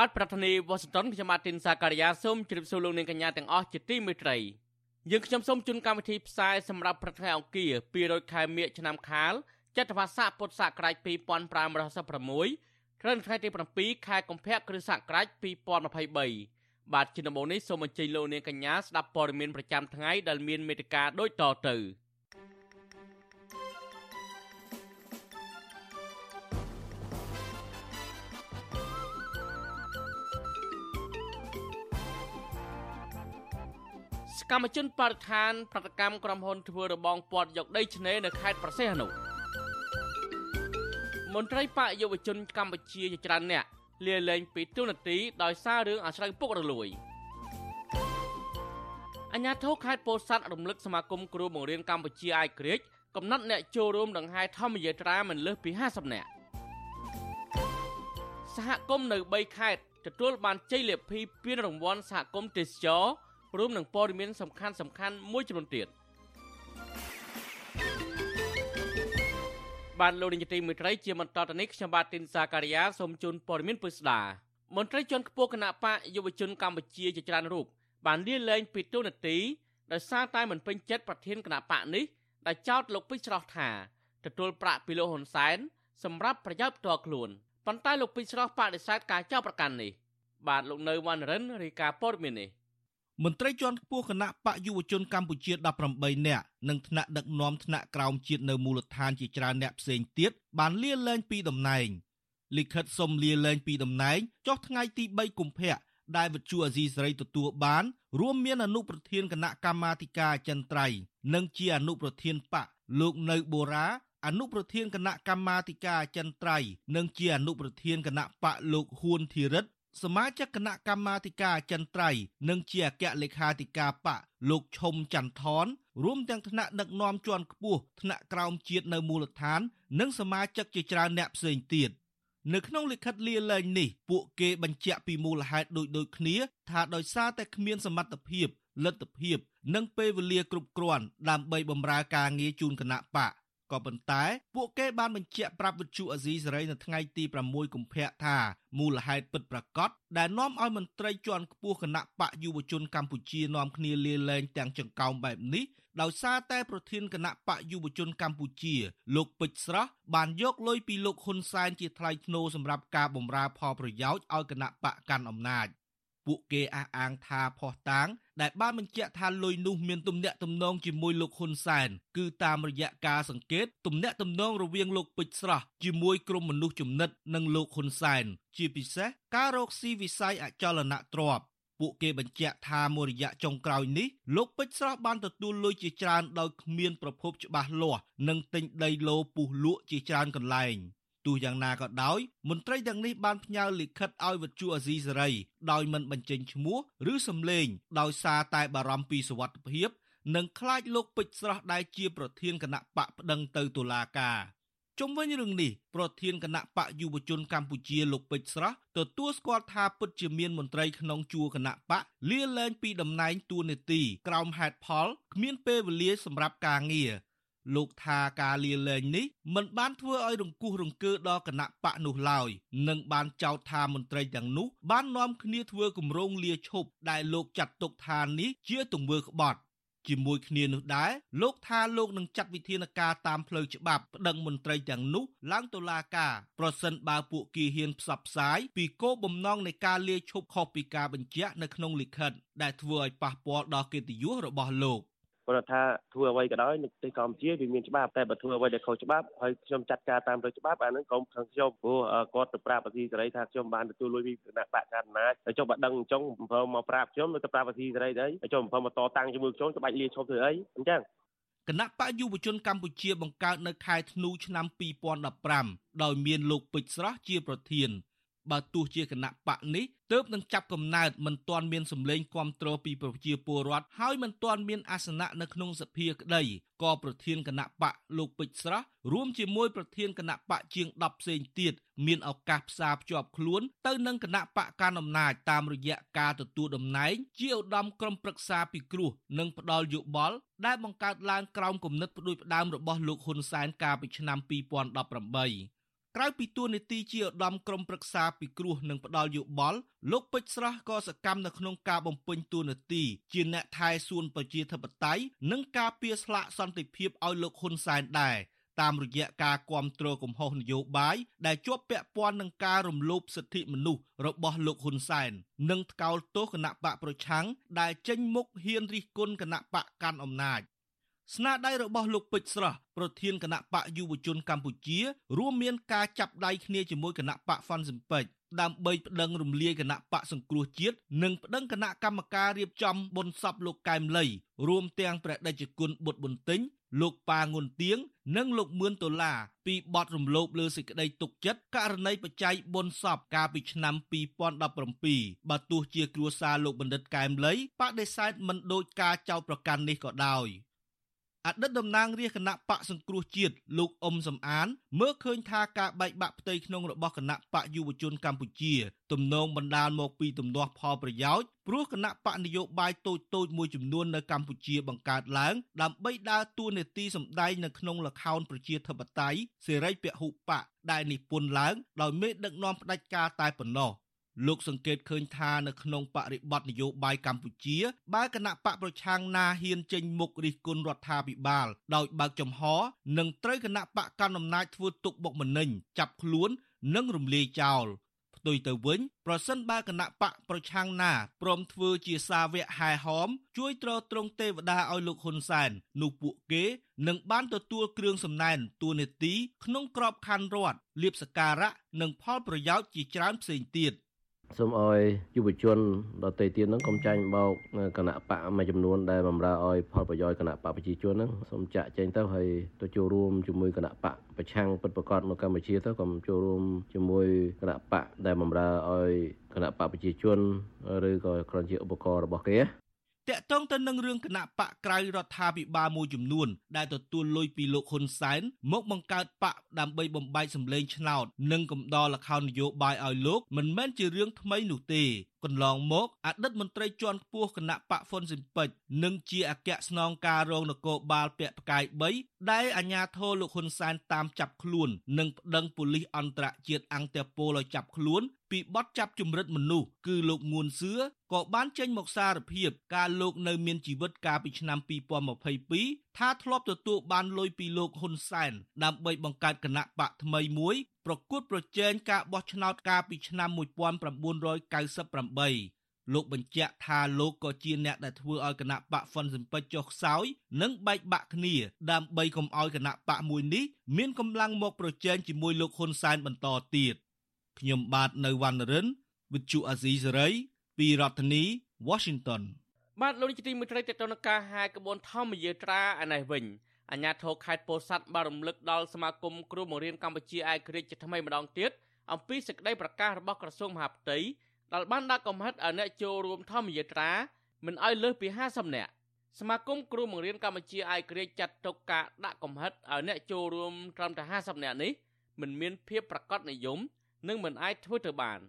បាទប្រធានាទី Washington ខ្ញុំម៉ាទីនសាការីយ៉ាសូមជម្រាបសួរលោកនាងកញ្ញាទាំងអស់ជាទីមេត្រីយើងខ្ញុំសូមជូនកម្មវិធីផ្សាយសម្រាប់ប្រថ្ងៃអង្គារ200ខែមិញឆ្នាំខាលចត្វាស័កពុទ្ធសករាជ2566ត្រូវនៅថ្ងៃទី7ខែកុម្ភៈគ្រិស្តសករាជ2023បាទជាដំបូងនេះសូមអញ្ជើញលោកនាងកញ្ញាស្ដាប់ព័ត៌មានប្រចាំថ្ងៃដែលមានមេត្តាដូចតទៅ កម្មជនបរិស្ថានប្រតិកម្មក្រុមហ៊ុនធ្វើរបងពាត់យកដីឆ្នេរនៅខេត្តប្រសេះអនុមន្ត្រីបកយុវជនកម្ពុជាជាច្រើនអ្នកលាលែងពីទូនាទីដោយសាររឿងអាស្រ័យពុករលួយអញ្ញាធិខេត្តពោធិ៍សាត់រំលឹកសមាគមគ្រូបង្រៀនកម្ពុជាអាយក្រិចកំណត់អ្នកចូលរួមដង្ហែធម្មយាត្រាមិនលើសពី50នាក់សហគមន៍នៅ3ខេត្តទទួលបានជ័យលាភីពានរង្វាន់សហគមន៍ទេសចរ រួមនឹងព័ត៌មានសំខាន់សំខាន់មួយចំនួនទៀតបានលោកនាយកទីមេត្រីជាបន្តទៅនេះខ្ញុំបាទទីនសាការីយ៉ាសូមជូនព័ត៌មានពិស្ដាមន្ត្រីជាន់ខ្ពស់គណៈបកយុវជនកម្ពុជាជាច្រើនរូបបានលាលែងពីទូនាទីដោយសារតែមិនពេញចិត្តប្រធានគណៈបកនេះដែលចោទលោកពេជ្រស្រស់ថាទទួលប្រាក់ពីលោកហ៊ុនសែនសម្រាប់ប្រយោជន៍ផ្ទាល់ខ្លួនប៉ុន្តែលោកពេជ្រស្រស់បដិសេធការចោទប្រកាន់នេះបាទលោកនៅវណ្ណរិនរាយការណ៍ព័ត៌មាននេះ មន្ត្រីជាន់ខ្ពស់គណៈបកយុវជនកម្ពុជា18នាក់និងថ្នាក់ដឹកនាំថ្នាក់ក្រោមជាតិនៅមូលដ្ឋានជាច្រើនអ្នកផ្សេងទៀតបានលាលែងពីតំណែងលិខិតសុំលាលែងពីតំណែងចុះថ្ងៃទី3កុម្ភៈដែលវិទ្យុអាស៊ីសេរីទទួលបាន រួមមានអនុប្រធានគណៈកម្មាធិការចិនត្រៃនិងជាអនុប្រធានបកលោកនៅបូរ៉ាអនុប្រធានគណៈកម្មាធិការចិនត្រៃនិងជាអនុប្រធានគណៈបកលោកហ៊ួនធីរិទ្ធ សមាជិកគណៈកម្មាធិការចិនត្រៃនិងជាអគ្គលេខាធិការបកលោកឈុំច័ន្ទថនរួមទាំងថ្នាក់ដឹកនាំជាន់ខ្ពស់ថ្នាក់ក្រោមជាតិនៅមូលដ្ឋាន និងសមាជិកជាច្រើនអ្នកផ្សេងទៀតនៅក្នុងលិខិតលាលែងនេះពួកគេបញ្ជាក់ពីមូលហេតុដូចដូចគ្នា ថាដោយសារតែគ្មានសមត្ថភាពលទ្ធភាព និងពេលវេលាគ្រប់គ្រាន់ដើម្បីបម្រើការងារជូនគណៈបក ក៏ប៉ុន្តែពួកគេបានបញ្ជាក់ប្រាប់វិទ្យុអាស៊ីសេរីនៅថ្ងៃទី6កុម្ភៈថាមូលហេតុពិតប្រាកដដែលនាំឲ្យមន្ត្រីជាន់ខ្ពស់គណៈបកយុវជនកម្ពុជានាំគ្នាលាលែងទាំងចង្កោមបែបនេះដោយសារតែប្រធានគណៈបកយុវជនកម្ពុជា លោកពេជ្រស្រស់បានយកលុយពីលោកហ៊ុនសែនជាថ្លៃធ្នូសម្រាប់ការបម្រើផលប្រយោជន៍ឲ្យគណៈបកកាន់អំណាច ពួកគេអះអាងថាផោះតាង ដែលបានបញ្ជាក់ថាលុយនោះមានទំនាក់ទំនងជាមួយលោកហ៊ុនសែនគឺតាមរយៈការសង្កេតទំនាក់ទំនងរវាងលោកពេជ្រស្រស់ជាមួយក្រុមមនុស្សចំណិតនិងលោកហ៊ុនសែនជាពិសេសការរកស៊ីវិស័យអចលនទ្រព្យពួកគេបញ្ជាក់ថាមួយរយៈចុងក្រោយនេះលោកពេជ្រស្រស់បានទទួលលុយជាច្រើនដោយគ្មានប្រភពច្បាស់លាស់និងទិញដីឡូពុះលក់ជាច្រើនកន្លែង។ ទោះយ៉ាងណាក៏ដោយមន្ត្រីទាំងនេះបានផ្ញើលិខិតឲ្យវិទ្យុអាស៊ីសេរីដោយមិនបញ្ចេញឈ្មោះឬសំឡេងដោយសារតែបារម្ភពីសុវត្ថិភាពនិងខ្លាចលោកពេជ្រស្រស់ដែលជាប្រធានគណៈបកប្តឹងទៅតុលាការជុំវិញរឿងនេះប្រធានគណៈបកយុវជនកម្ពុជាលោកពេជ្រស្រស់ទទួលស្គាល់ថាពិតជាមានមន្ត្រីក្នុងជួរគណៈបកលាលែងពីតំណែងទួនាទីក្រោមហេតុផលគ្មានពេលវេលាសម្រាប់ការងារ លោកថាការលាលែងនេះមិនបានធ្វើឲ្យរង្គោះរង្គើដល់គណៈបកនោះឡើយនិងបានចោទថាមន្ត្រីទាំងនោះបាននាំគ្នាធ្វើគម្រោងលាឈប់ដែលលោកចាត់ទុកថានេះជាទង្វើក្បត់ជាមួយគ្នានោះដែរលោកថាលោកនឹងចាត់វិធានការតាមផ្លូវច្បាប់ប្តឹងមន្ត្រីទាំងនោះឡើងតុលាការប្រសិនបើពួកគេហ៊ានផ្សព្វផ្សាយពីគោលបំណងនៃការលាឈប់ខុសពីការបញ្ជាក់នៅក្នុងលិខិតដែលធ្វើឲ្យប៉ះពាល់ដល់កិត្តិយសរបស់លោក គាត់ថាធ្វើអ្វីក៏ដោយនៅប្រទេសកម្ពុជាវាមានច្បាប់តែបើធ្វើអ្វីដែលខុសច្បាប់ហើយខ្ញុំចាត់ការតាមផ្លូវច្បាប់អានឹងកុំខឹងខ្ញុំព្រោះគាត់ទៅប្រាប់អធិសេរីថាខ្ញុំបានទទួលលុយពីគណៈបកកណ្ដាលហើយចុះបើដឹងអញ្ចឹងអំភើមកប្រាប់ខ្ញុំទៅប្រាប់អធិសេរីទៅហើយចុះអំភើមកតតាំងជាមួយខ្ញុំក្បាច់លាឈប់ធ្វើអីអញ្ចឹងគណៈបកយុវជនកម្ពុជាបង្កើតនៅខែធ្នូឆ្នាំ2015ដោយមានលោកពេជ្រស្រស់ជាប្រធាន បើទោះជាគណៈបកនេះទើបនឹងចាប់កំណើតមិនទាន់មានសម្លេងគាំទ្រពីប្រជាពលរដ្ឋហើយមិនទាន់មានអាសនៈនៅក្នុងសភាក្តីក៏ប្រធានគណៈបកលោកពេជ្រស្រស់រួមជាមួយប្រធានគណៈបកជាង10ផ្សេងទៀតមានឱកាសផ្សារភ្ជាប់ខ្លួនទៅនឹងគណៈបកកណ្ដាលអំណាចតាមរយៈការទទួលតំណែងជាឧត្តមក្រុមប្រឹក្សាពិគ្រោះនិងផ្ដាល់យោបល់ដែលបង្កើតឡើងក្រោមគំនិតផ្ដួចផ្ដើមរបស់លោកហ៊ុនសែនកាលពីឆ្នាំ2018 ក្រៅពីទួលនីតិជាឧត្តមក្រុមប្រឹក្សាពិគ្រោះនិងផ្ដាល់យោបល់លោកពេជ្រស្រស់ក៏សកម្មនៅក្នុងការបំពេញតួនាទីជាអ្នកថែសួនប្រជាធិបតេយ្យនិងការពារស្លាកសន្តិភាពឲ្យលោកហ៊ុនសែនដែរតាមរយៈការគ្រប់គ្រងកំហុសនយោបាយដែលជាប់ពាក់ព័ន្ធនឹងការរំលោភសិទ្ធិមនុស្សរបស់លោកហ៊ុនសែននិងថ្កោលទោសគណៈបកប្រឆាំងដែលចេញមុខហ៊ានរិះគន់គណៈបកកាន់អំណាច ស្នាដៃរបស់លោកពេជ្រស្រស់ប្រធានគណៈបកយុវជនកម្ពុជា រួមមានការចាប់ដៃគ្នាជាមួយគណៈបកហ្វាន់ស៊ិនពេជ្រដើម្បីប្តឹងរំលាយគណៈបកសង្គ្រោះជាតិនិងប្តឹងគណៈកម្មការរៀបចំបុណ្យសពលោកកែមលីរួមទាំងព្រះដេចគុណបុត្របន្ទិញលោកប៉ាងុនទៀងនិងលោកមឿនដុល្លារពីបទរំលោភលើសេចក្តីទុកចិត្តករណីបច្ច័យបុណ្យសពកាលពីឆ្នាំ2017បើទោះជាគ្រួសារលោកបណ្ឌិតកែមលីបដិសេធមិនដូចការចោទប្រកាន់នេះក៏ដោយ។ អតីតតំណាងរាជគណៈបកសង្គ្រោះជាតិលោកអ៊ុំសំអាន មើលឃើញថាការបែកបាក់ផ្ទៃក្នុងរបស់គណៈបកយុវជនកម្ពុជា ទំនងបណ្ដាលមកពីទំនាស់ផលប្រយោជន៍ព្រោះគណៈបកនយោបាយតូចតូចមួយចំនួននៅកម្ពុជាបង្កើតឡើង ដើម្បីដើរតួនាទីសម្ដែងនៅក្នុងលខោនប្រជាធិបតេយ្យសេរីពហុបកដែលនិពន្ធឡើងដោយមេដឹកនាំផ្ដាច់ការតែប៉ុណ្ណោះ លោកសង្កេតឃើញថានៅក្នុងបរិបទនយោបាយកម្ពុជាបើគណៈបកប្រឆាំងណាហ៊ានចេញមុខរិះគន់រដ្ឋាភិបាល ដោយបើកចំហនឹងត្រូវគណៈបកកណ្ដាលអំណាចធ្វើទុកបុកម្នេញចាប់ខ្លួននិងរំលាយចោលផ្ទុយទៅវិញប្រសិនបើគណៈបកប្រឆាំងណាព្រមធ្វើជាសាវកហែហមជួយទ្រទ្រង់ទេវតាឲ្យលោកហ៊ុនសែននោះពួកគេនឹងបានទទួលគ្រឿងសំណែនទួនាទីក្នុងក្របខ័ណ្ឌរដ្ឋលៀបសការៈនិងផលប្រយោជន៍ជាច្រើនផ្សេងទៀត។ សូមឲ្យយុវជនដទៃទៀតហ្នឹងកុំចាញ់បោកគណៈបកមួយចំនួនដែលបម្រើឲ្យផលប្រយោជន៍គណៈបកប្រជាជនហ្នឹងសូមចាក់ចេញទៅហើយទៅចូលរួមជាមួយគណៈបកប្រឆាំងពិតប្រកបនៅកម្ពុជាទៅកុំចូលរួមជាមួយគណៈបកដែលបម្រើឲ្យគណៈបកប្រជាជនឬក៏គ្រាន់ជាឧបករណ៍របស់គេ តកតងទៅនឹងរឿងគណៈបកក្រៅរដ្ឋាភិបាលមួយចំនួន ដែលទទួលលុយពីលោកហ៊ុនសែនមកបង្កើតបកដើម្បីបំបែកសម្លេងឆ្នោត និងកំដរលខោននយោបាយឲ្យលោកមិនមែនជារឿងថ្មីនោះទេ កន្លងមកអតីតមន្ត្រីជាន់ខ្ពស់គណៈបកហ្វុនស៊ិនពេជ្រនិងជាអគ្គស្នងការរងនគរបាលពាក់ផ្កាយ3ដែលអាជ្ញាធរលោកហ៊ុនសែនតាមចាប់ខ្លួន និងប្តឹងប៉ូលីសអន្តរជាតិអង្គតេប៉ូលឲ្យចាប់ខ្លួនពីបទចាប់ជំរិតមនុស្សគឺលោកងួនសឿក៏បានចេញមកសារភាពការលោកនៅមានជីវិតកាលពីឆ្នាំ2022ថាធ្លាប់ទទួលបានលុយពីលោកហ៊ុនសែនដើម្បីបង្កើតគណៈបកថ្មីមួយ ប្រកួតប្រជែងការបោះឆ្នោតកាលពីឆ្នាំ1998លោកបញ្ជាក់ថាលោកក៏ជាអ្នកដែលធ្វើឲ្យគណៈបកហ្វុនស៊ិនពេចចុះខ្សោយនិងបែកបាក់គ្នាដើម្បីកុំឲ្យគណៈបកមួយនេះមានកម្លាំងមកប្រជែងជាមួយលោកហ៊ុនសែនបន្តទៀតខ្ញុំបាទនៅវណ្ណរិន With Chu Azizi Saray ពីរដ្ឋធានី Washington បាទលោកនាយកទីមេត្រីតទៅនឹងការហាយក្បួនធម្មយាត្រាឯនេះវិញ អាញាធរខេត្តពោធិ៍សាត់បានរំលឹកដល់សមាគមគ្រូបង្រៀនកម្ពុជាឯករាជ្យជាថ្មីម្ដងទៀតអំពីសេចក្តីប្រកាសរបស់ក្រសួងមហាផ្ទៃដែលបានដាក់កំហិតឲ្យអ្នកចូលរួមធម្មយាត្រាមិនឲ្យលើសពី50នាក់សមាគមគ្រូបង្រៀនកម្ពុជាឯករាជ្យចាត់ទុកការដាក់កំហិតឲ្យអ្នកចូលរួមត្រឹមតែ50នាក់នេះមិនមានភាពប្រកបនិយមនិងមិនអាចធ្វើទៅបាន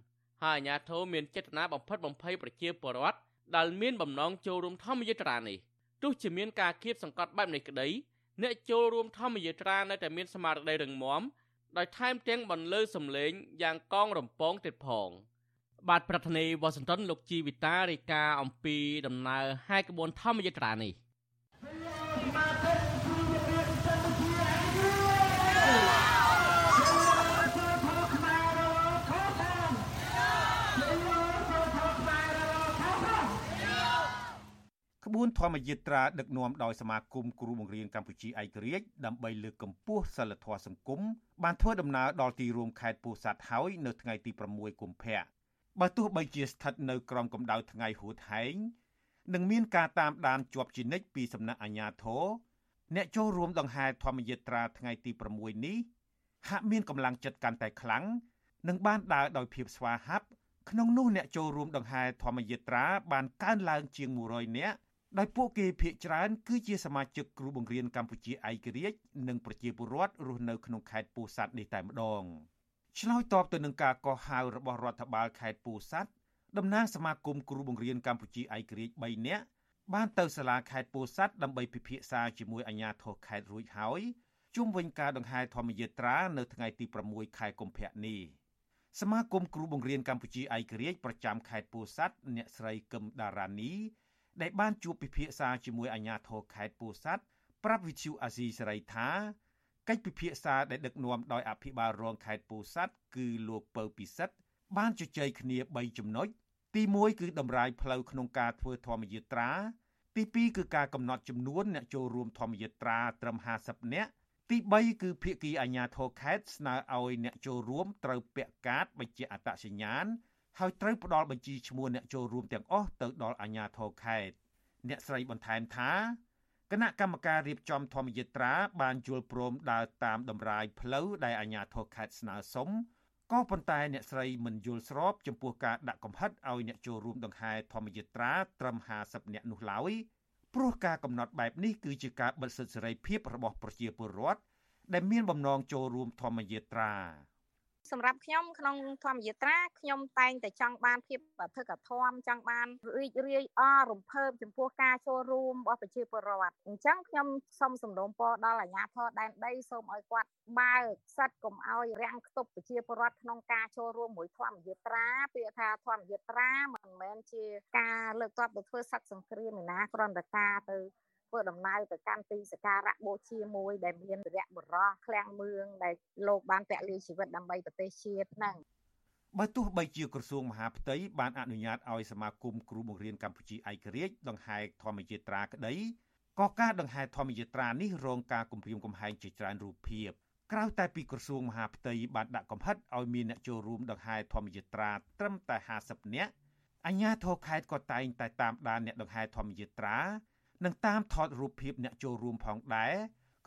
ហើយអាជ្ញាធរមានចេតនាបំផិតបំភ័យប្រជាពលរដ្ឋដែលមានបំណងចូលរួមធម្មយាត្រានេះទោះជាមានការគៀបសង្កត់បែបនេះក្តី អ្នកចូលរួមធម្មយាត្រានៅតែមានស្មារតីរឹងមាំដោយថែមទាំងបន្លឺសំឡេងយ៉ាងកងរំពងទៀតផង បាទប្រធានាធិបតីវ៉ាស៊ីនតោនលោកជីវិតារាយការណ៍អំពីដំណើរហាយក្បួនធម្មយាត្រានេះ ក្បួនធម្មយាត្រាដឹកនាំដោយសមាគមគ្រូបង្រៀនកម្ពុជាឯករាជ្យដើម្បីលើកកម្ពស់សិលធម៌សង្គមបានធ្វើដំណើរដល់ទីរួមខេត្តពោធិ៍សាត់ហើយនៅថ្ងៃទី6កុម្ភៈបើទោះបីជាស្ថិតនៅក្រោមកម្ដៅថ្ងៃហួតហែងនឹងមានការតាមដានជាប់ជានិច្ចពីសំណាក់អាជ្ញាធរអ្នកចូលរួមដង្ហែធម្មយាត្រាថ្ងៃទី6នេះហាក់មានកម្លាំងចិត្តកាន់តែខ្លាំងនិងបានដើរដោយភាពស្វាហាប់ក្នុងនោះអ្នកចូលរួមដង្ហែធម្មយាត្រាបានកើនឡើងជាង100នាក់ ដោយពួកគេភ ieck ច្រើនគឺជាសមាជិកគ្រូបង្រៀនកម្ពុជាឯករាជ្យនិងប្រជាពលរដ្ឋរស់នៅក្នុងខេត្តពោធិ៍សាត់នេះតែម្ដងឆ្លើយតបទៅនឹងការកោះហៅរបស់រដ្ឋបាលខេត្តពោធិ៍សាត់តំណាងសមាគមគ្រូបង្រៀនកម្ពុជាឯករាជ្យ3នាក់បានទៅសាលាខេត្តពោធិ៍សាត់ដើម្បីពិភាក្សាជាមួយអាជ្ញាធរខេត្តរួចហើយជុំវិញការដង្ហែធម្មយាត្រានៅថ្ងៃទី6ខែកុម្ភៈនេះសមាគមគ្រូបង្រៀនកម្ពុជាឯករាជ្យប្រចាំខេត្តពោធិ៍សាត់អ្នកស្រីកឹមដារ៉ានី ដែលបានជួបពិភាក្សាជាមួយអាជ្ញាធរខេត្តពោធិ៍សាត់ប្រាប់វិទ្យុអាស៊ីសេរីថាកិច្ចពិភាក្សាដែលដឹកនាំដោយអភិបាលរងខេត្តពោធិ៍សាត់គឺលោកពៅពិសិដ្ឋបានជជែកគ្នា3ចំណុចទី1គឺតម្រាយផ្លូវក្នុងការធ្វើធម្មយាត្រា ទី2គឺការកំណត់ចំនួនអ្នកចូលរួមធម្មយាត្រាត្រឹម50នាក់ទី3គឺភាគីអាជ្ញាធរខេត្តស្នើឲ្យអ្នកចូលរួមត្រូវពាក់កាតបញ្ជាក់អត្តសញ្ញាណ ហើយត្រូវផ្ដល់បញ្ជីឈ្មោះអ្នកចូលរួមទាំងអស់ទៅដល់អាជ្ញាធរខេត្តអ្នកស្រីបន្ថែមថាគណៈកម្មការរៀបចំធម្មយាត្រាបានយល់ព្រមដើរតាមតម្រាយផ្លូវដែលអាជ្ញាធរខេត្តស្នើសុំក៏ប៉ុន្តែអ្នកស្រីមិនយល់ស្របចំពោះការដាក់កំហិតឲ្យអ្នកចូលរួមដង្ហែធម្មយាត្រាត្រឹម50នាក់នោះឡើយព្រោះការកំណត់បែបនេះគឺជាការបិទសិទ្ធិសេរីភាពរបស់ប្រជាពលរដ្ឋដែលមានបំណងចូលរួមធម្មយាត្រា សម្រាប់ខ្ញុំក្នុងធម្មយាត្រាខ្ញុំតែងតែចង់បានភាពអធិកធមចង់បានរីករាយអរំភើបចំពោះការចូលរួមរបស់ប្រជាពលរដ្ឋអញ្ចឹងខ្ញុំសូមសំណូមពរដល់អាជ្ញាធរដែនដីសូមឲ្យគាត់បើកសិទ្ធកុំឲ្យរាំងខ្ទប់ប្រជាពលរដ្ឋក្នុងការចូលរួមមួយធម្មយាត្រាពាក្យថាធម្មយាត្រាមិនមែនជាការលើកទ័ពទៅធ្វើសឹកសង្គ្រាមឯណាគ្រាន់តែការទៅ ធ្វើដំណើរទៅកាន់ទីសក្ការៈបូជាមួយដែលមានវរៈបុរសឃ្លាំងមឿងដែលលោកបានពលីជីវិតដើម្បីប្រទេសជាតិហ្នឹងបើទោះបីជាក្រសួងមហាផ្ទៃបានអនុញ្ញាតឲ្យសមាគមគ្រូបង្រៀនកម្ពុជាឯករាជ្យដង្ហែធម្មយាត្រាក្តីក៏ការដង្ហែធម្មយាត្រានេះរងការគំរាមកំហែងជាច្រើនរូបភាពក្រៅតែពីក្រសួងមហាផ្ទៃបានដាក់កំហិតឲ្យមានអ្នកចូលរួមដង្ហែធម្មយាត្រាត្រឹមតែ50នាក់អាជ្ញាធរខេត្តក៏តែងតែតាមដានអ្នកដង្ហែធម្មយាត្រា និងតាមថតរូបភាពអ្នកចូលរួមផងដែរ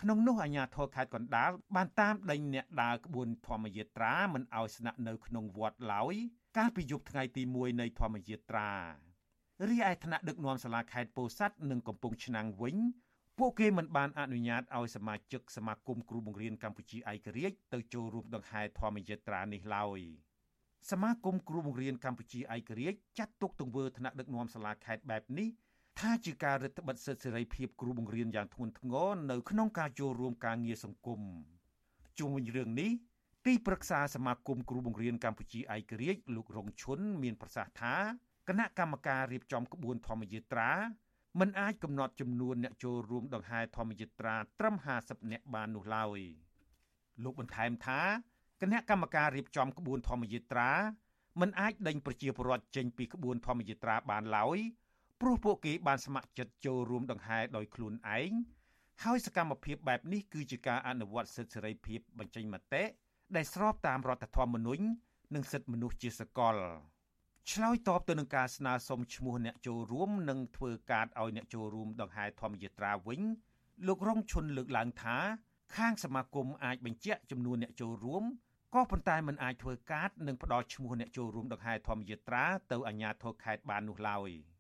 ក្នុងនោះអាជ្ញាធរខេត្តកណ្ដាលបានតាមដេញអ្នកដើរក្បួនធម្មយាត្រាមិនឲ្យស្នាក់នៅក្នុងវត្តឡើយកាលពីយប់ថ្ងៃទី1នៃធម្មយាត្រារីឯថ្នាក់ដឹកនាំសាលាខេត្តពោធិ៍សាត់និងកំពង់ឆ្នាំងវិញពួកគេមិនបានអនុញ្ញាតឲ្យសមាជិកសមាគមគ្រូបង្រៀនកម្ពុជាឯករាជ្យទៅចូលរួមដង្ហែធម្មយាត្រានេះឡើយសមាគមគ្រូបង្រៀនកម្ពុជាឯករាជ្យចាត់ទុកទង្វើថ្នាក់ដឹកនាំសាលាខេត្តបែបនេះ ថាជាការរឹតបន្តឹងសិទ្ធិសេរីភាពគ្រូបង្រៀនយ៉ាងធ្ងន់ធ្ងរនៅក្នុងការចូលរួមការងារសង្គមជុំវិញរឿងនេះទីប្រឹក្សាសមាគមគ្រូបង្រៀនកម្ពុជាឯករាជ្យលោករងឈុនមានប្រសាសន៍ថាគណៈកម្មការរៀបចំក្បួនធម្មយាត្រាមិនអាចកំណត់ចំនួនអ្នកចូលរួមដង្ហែធម្មយាត្រាត្រឹម50នាក់បាននោះឡើយលោកបន្ថែមថាគណៈកម្មការរៀបចំក្បួនធម្មយាត្រាមិនអាចដេញប្រជាពលរដ្ឋចេញពីក្បួនធម្មយាត្រាបានឡើយ ព្រោះពួកគេបានស្ម័គ្រចិត្តចូលរួមដង្ហែដោយខ្លួនឯងហើយសកម្មភាពបែបនេះគឺជាការអនុវត្តសិទ្ធិសេរីភាពបញ្ចេញមតិដែលស្របតាមរដ្ឋធម្មនុញ្ញនិងសិទ្ធិមនុស្សជាសកលឆ្លើយតបទៅនឹងការស្នើសុំឈ្មោះអ្នកចូលរួមនិងធ្វើកាតឲ្យអ្នកចូលរួមដង្ហែធម្មយាត្រាវិញលោករងឈុនលើកឡើងថា ខាងសមាគមអាចបញ្ជាក់ចំនួនអ្នកចូលរួមក៏ប៉ុន្តែមិនអាចធ្វើកាតនិងផ្ដល់ឈ្មោះអ្នកចូលរួមដង្ហែធម្មយាត្រាទៅអាជ្ញាធរខេត្តបាននោះឡើយ។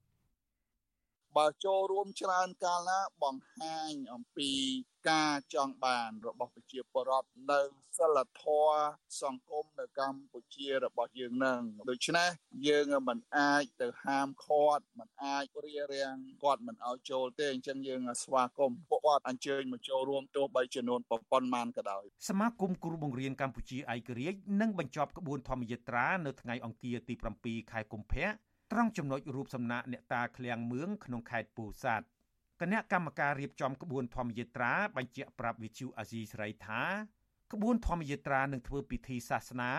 បើចូលរួមច្រើនកាលណាបង្ហាញអំពីការចង់បានរបស់ប្រជាពលរដ្ឋនៅសិលធម៌សង្គមនៅកម្ពុជារបស់យើងនឹងដូច្នេះយើងមិនអាចទៅហាមឃាត់មិនអាចរារាំងគាត់មិនឲ្យចូលទេអញ្ចឹងយើងស្វាគមន៍ពួកគាត់អញ្ជើញមកចូលរួមទោះបីចំនួនប៉ុន្មានក៏ដោយសមាគមគ្រូបង្រៀនកម្ពុជាឯករាជ្យនឹងបញ្ចប់ក្បួនធម្មយាត្រានៅថ្ងៃអង្គារទី7ខែកុម្ភៈ ត្រង់ចំណុចរូបសំណាកអ្នកតាឃ្លាំងមឿងក្នុងខេត្តពោធិ៍សាត់គណៈកម្មការរៀបចំក្បួនធម្មយាត្រាបញ្ជាក់ប្រាប់វិទ្យុអាស៊ីសេរីថាក្បួនធម្មយាត្រានឹងធ្វើពិធីសាសនា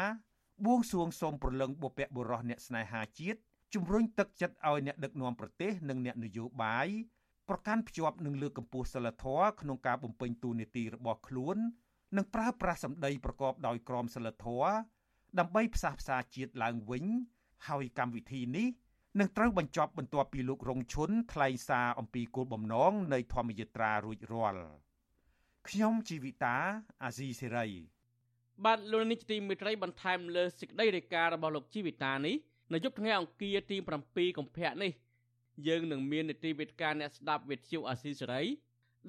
បួងសួងសូមប្រលឹងបុព្វបុរសអ្នកស្នេហាជាតិជំរុញទឹកចិត្តឲ្យអ្នកដឹកនាំប្រទេសនិងអ្នកនយោបាយប្រកាន់ភ្ជាប់នឹងលើកកម្ពស់សិលធម៌ក្នុងការបំពេញតួនាទីរបស់ខ្លួន និងប្រើប្រាស់សម្ដីប្រកបដោយក្រមសីលធម៌ដើម្បីផ្សះផ្សាជាតិឡើងវិញ ហើយកម្មវិធីនេះ នឹងត្រូវបញ្ចប់បន្ទាប់ពីលោករងឈុនថ្លែងសារអំពីគោលបំណងនៃធម្មយាត្រារួចរាល់ខ្ញុំជីវិតាអាស៊ីសេរីបាទលោកនេះទីមេត្រីបន្ថែមលើសេចក្តីរាយការណ៍របស់លោកជីវិតានេះនៅយប់ថ្ងៃអង្គារទី7កុម្ភៈនេះយើងនឹងមាននីតិវិទ្យាអ្នកស្ដាប់វិទ្យុអាស៊ីសេរី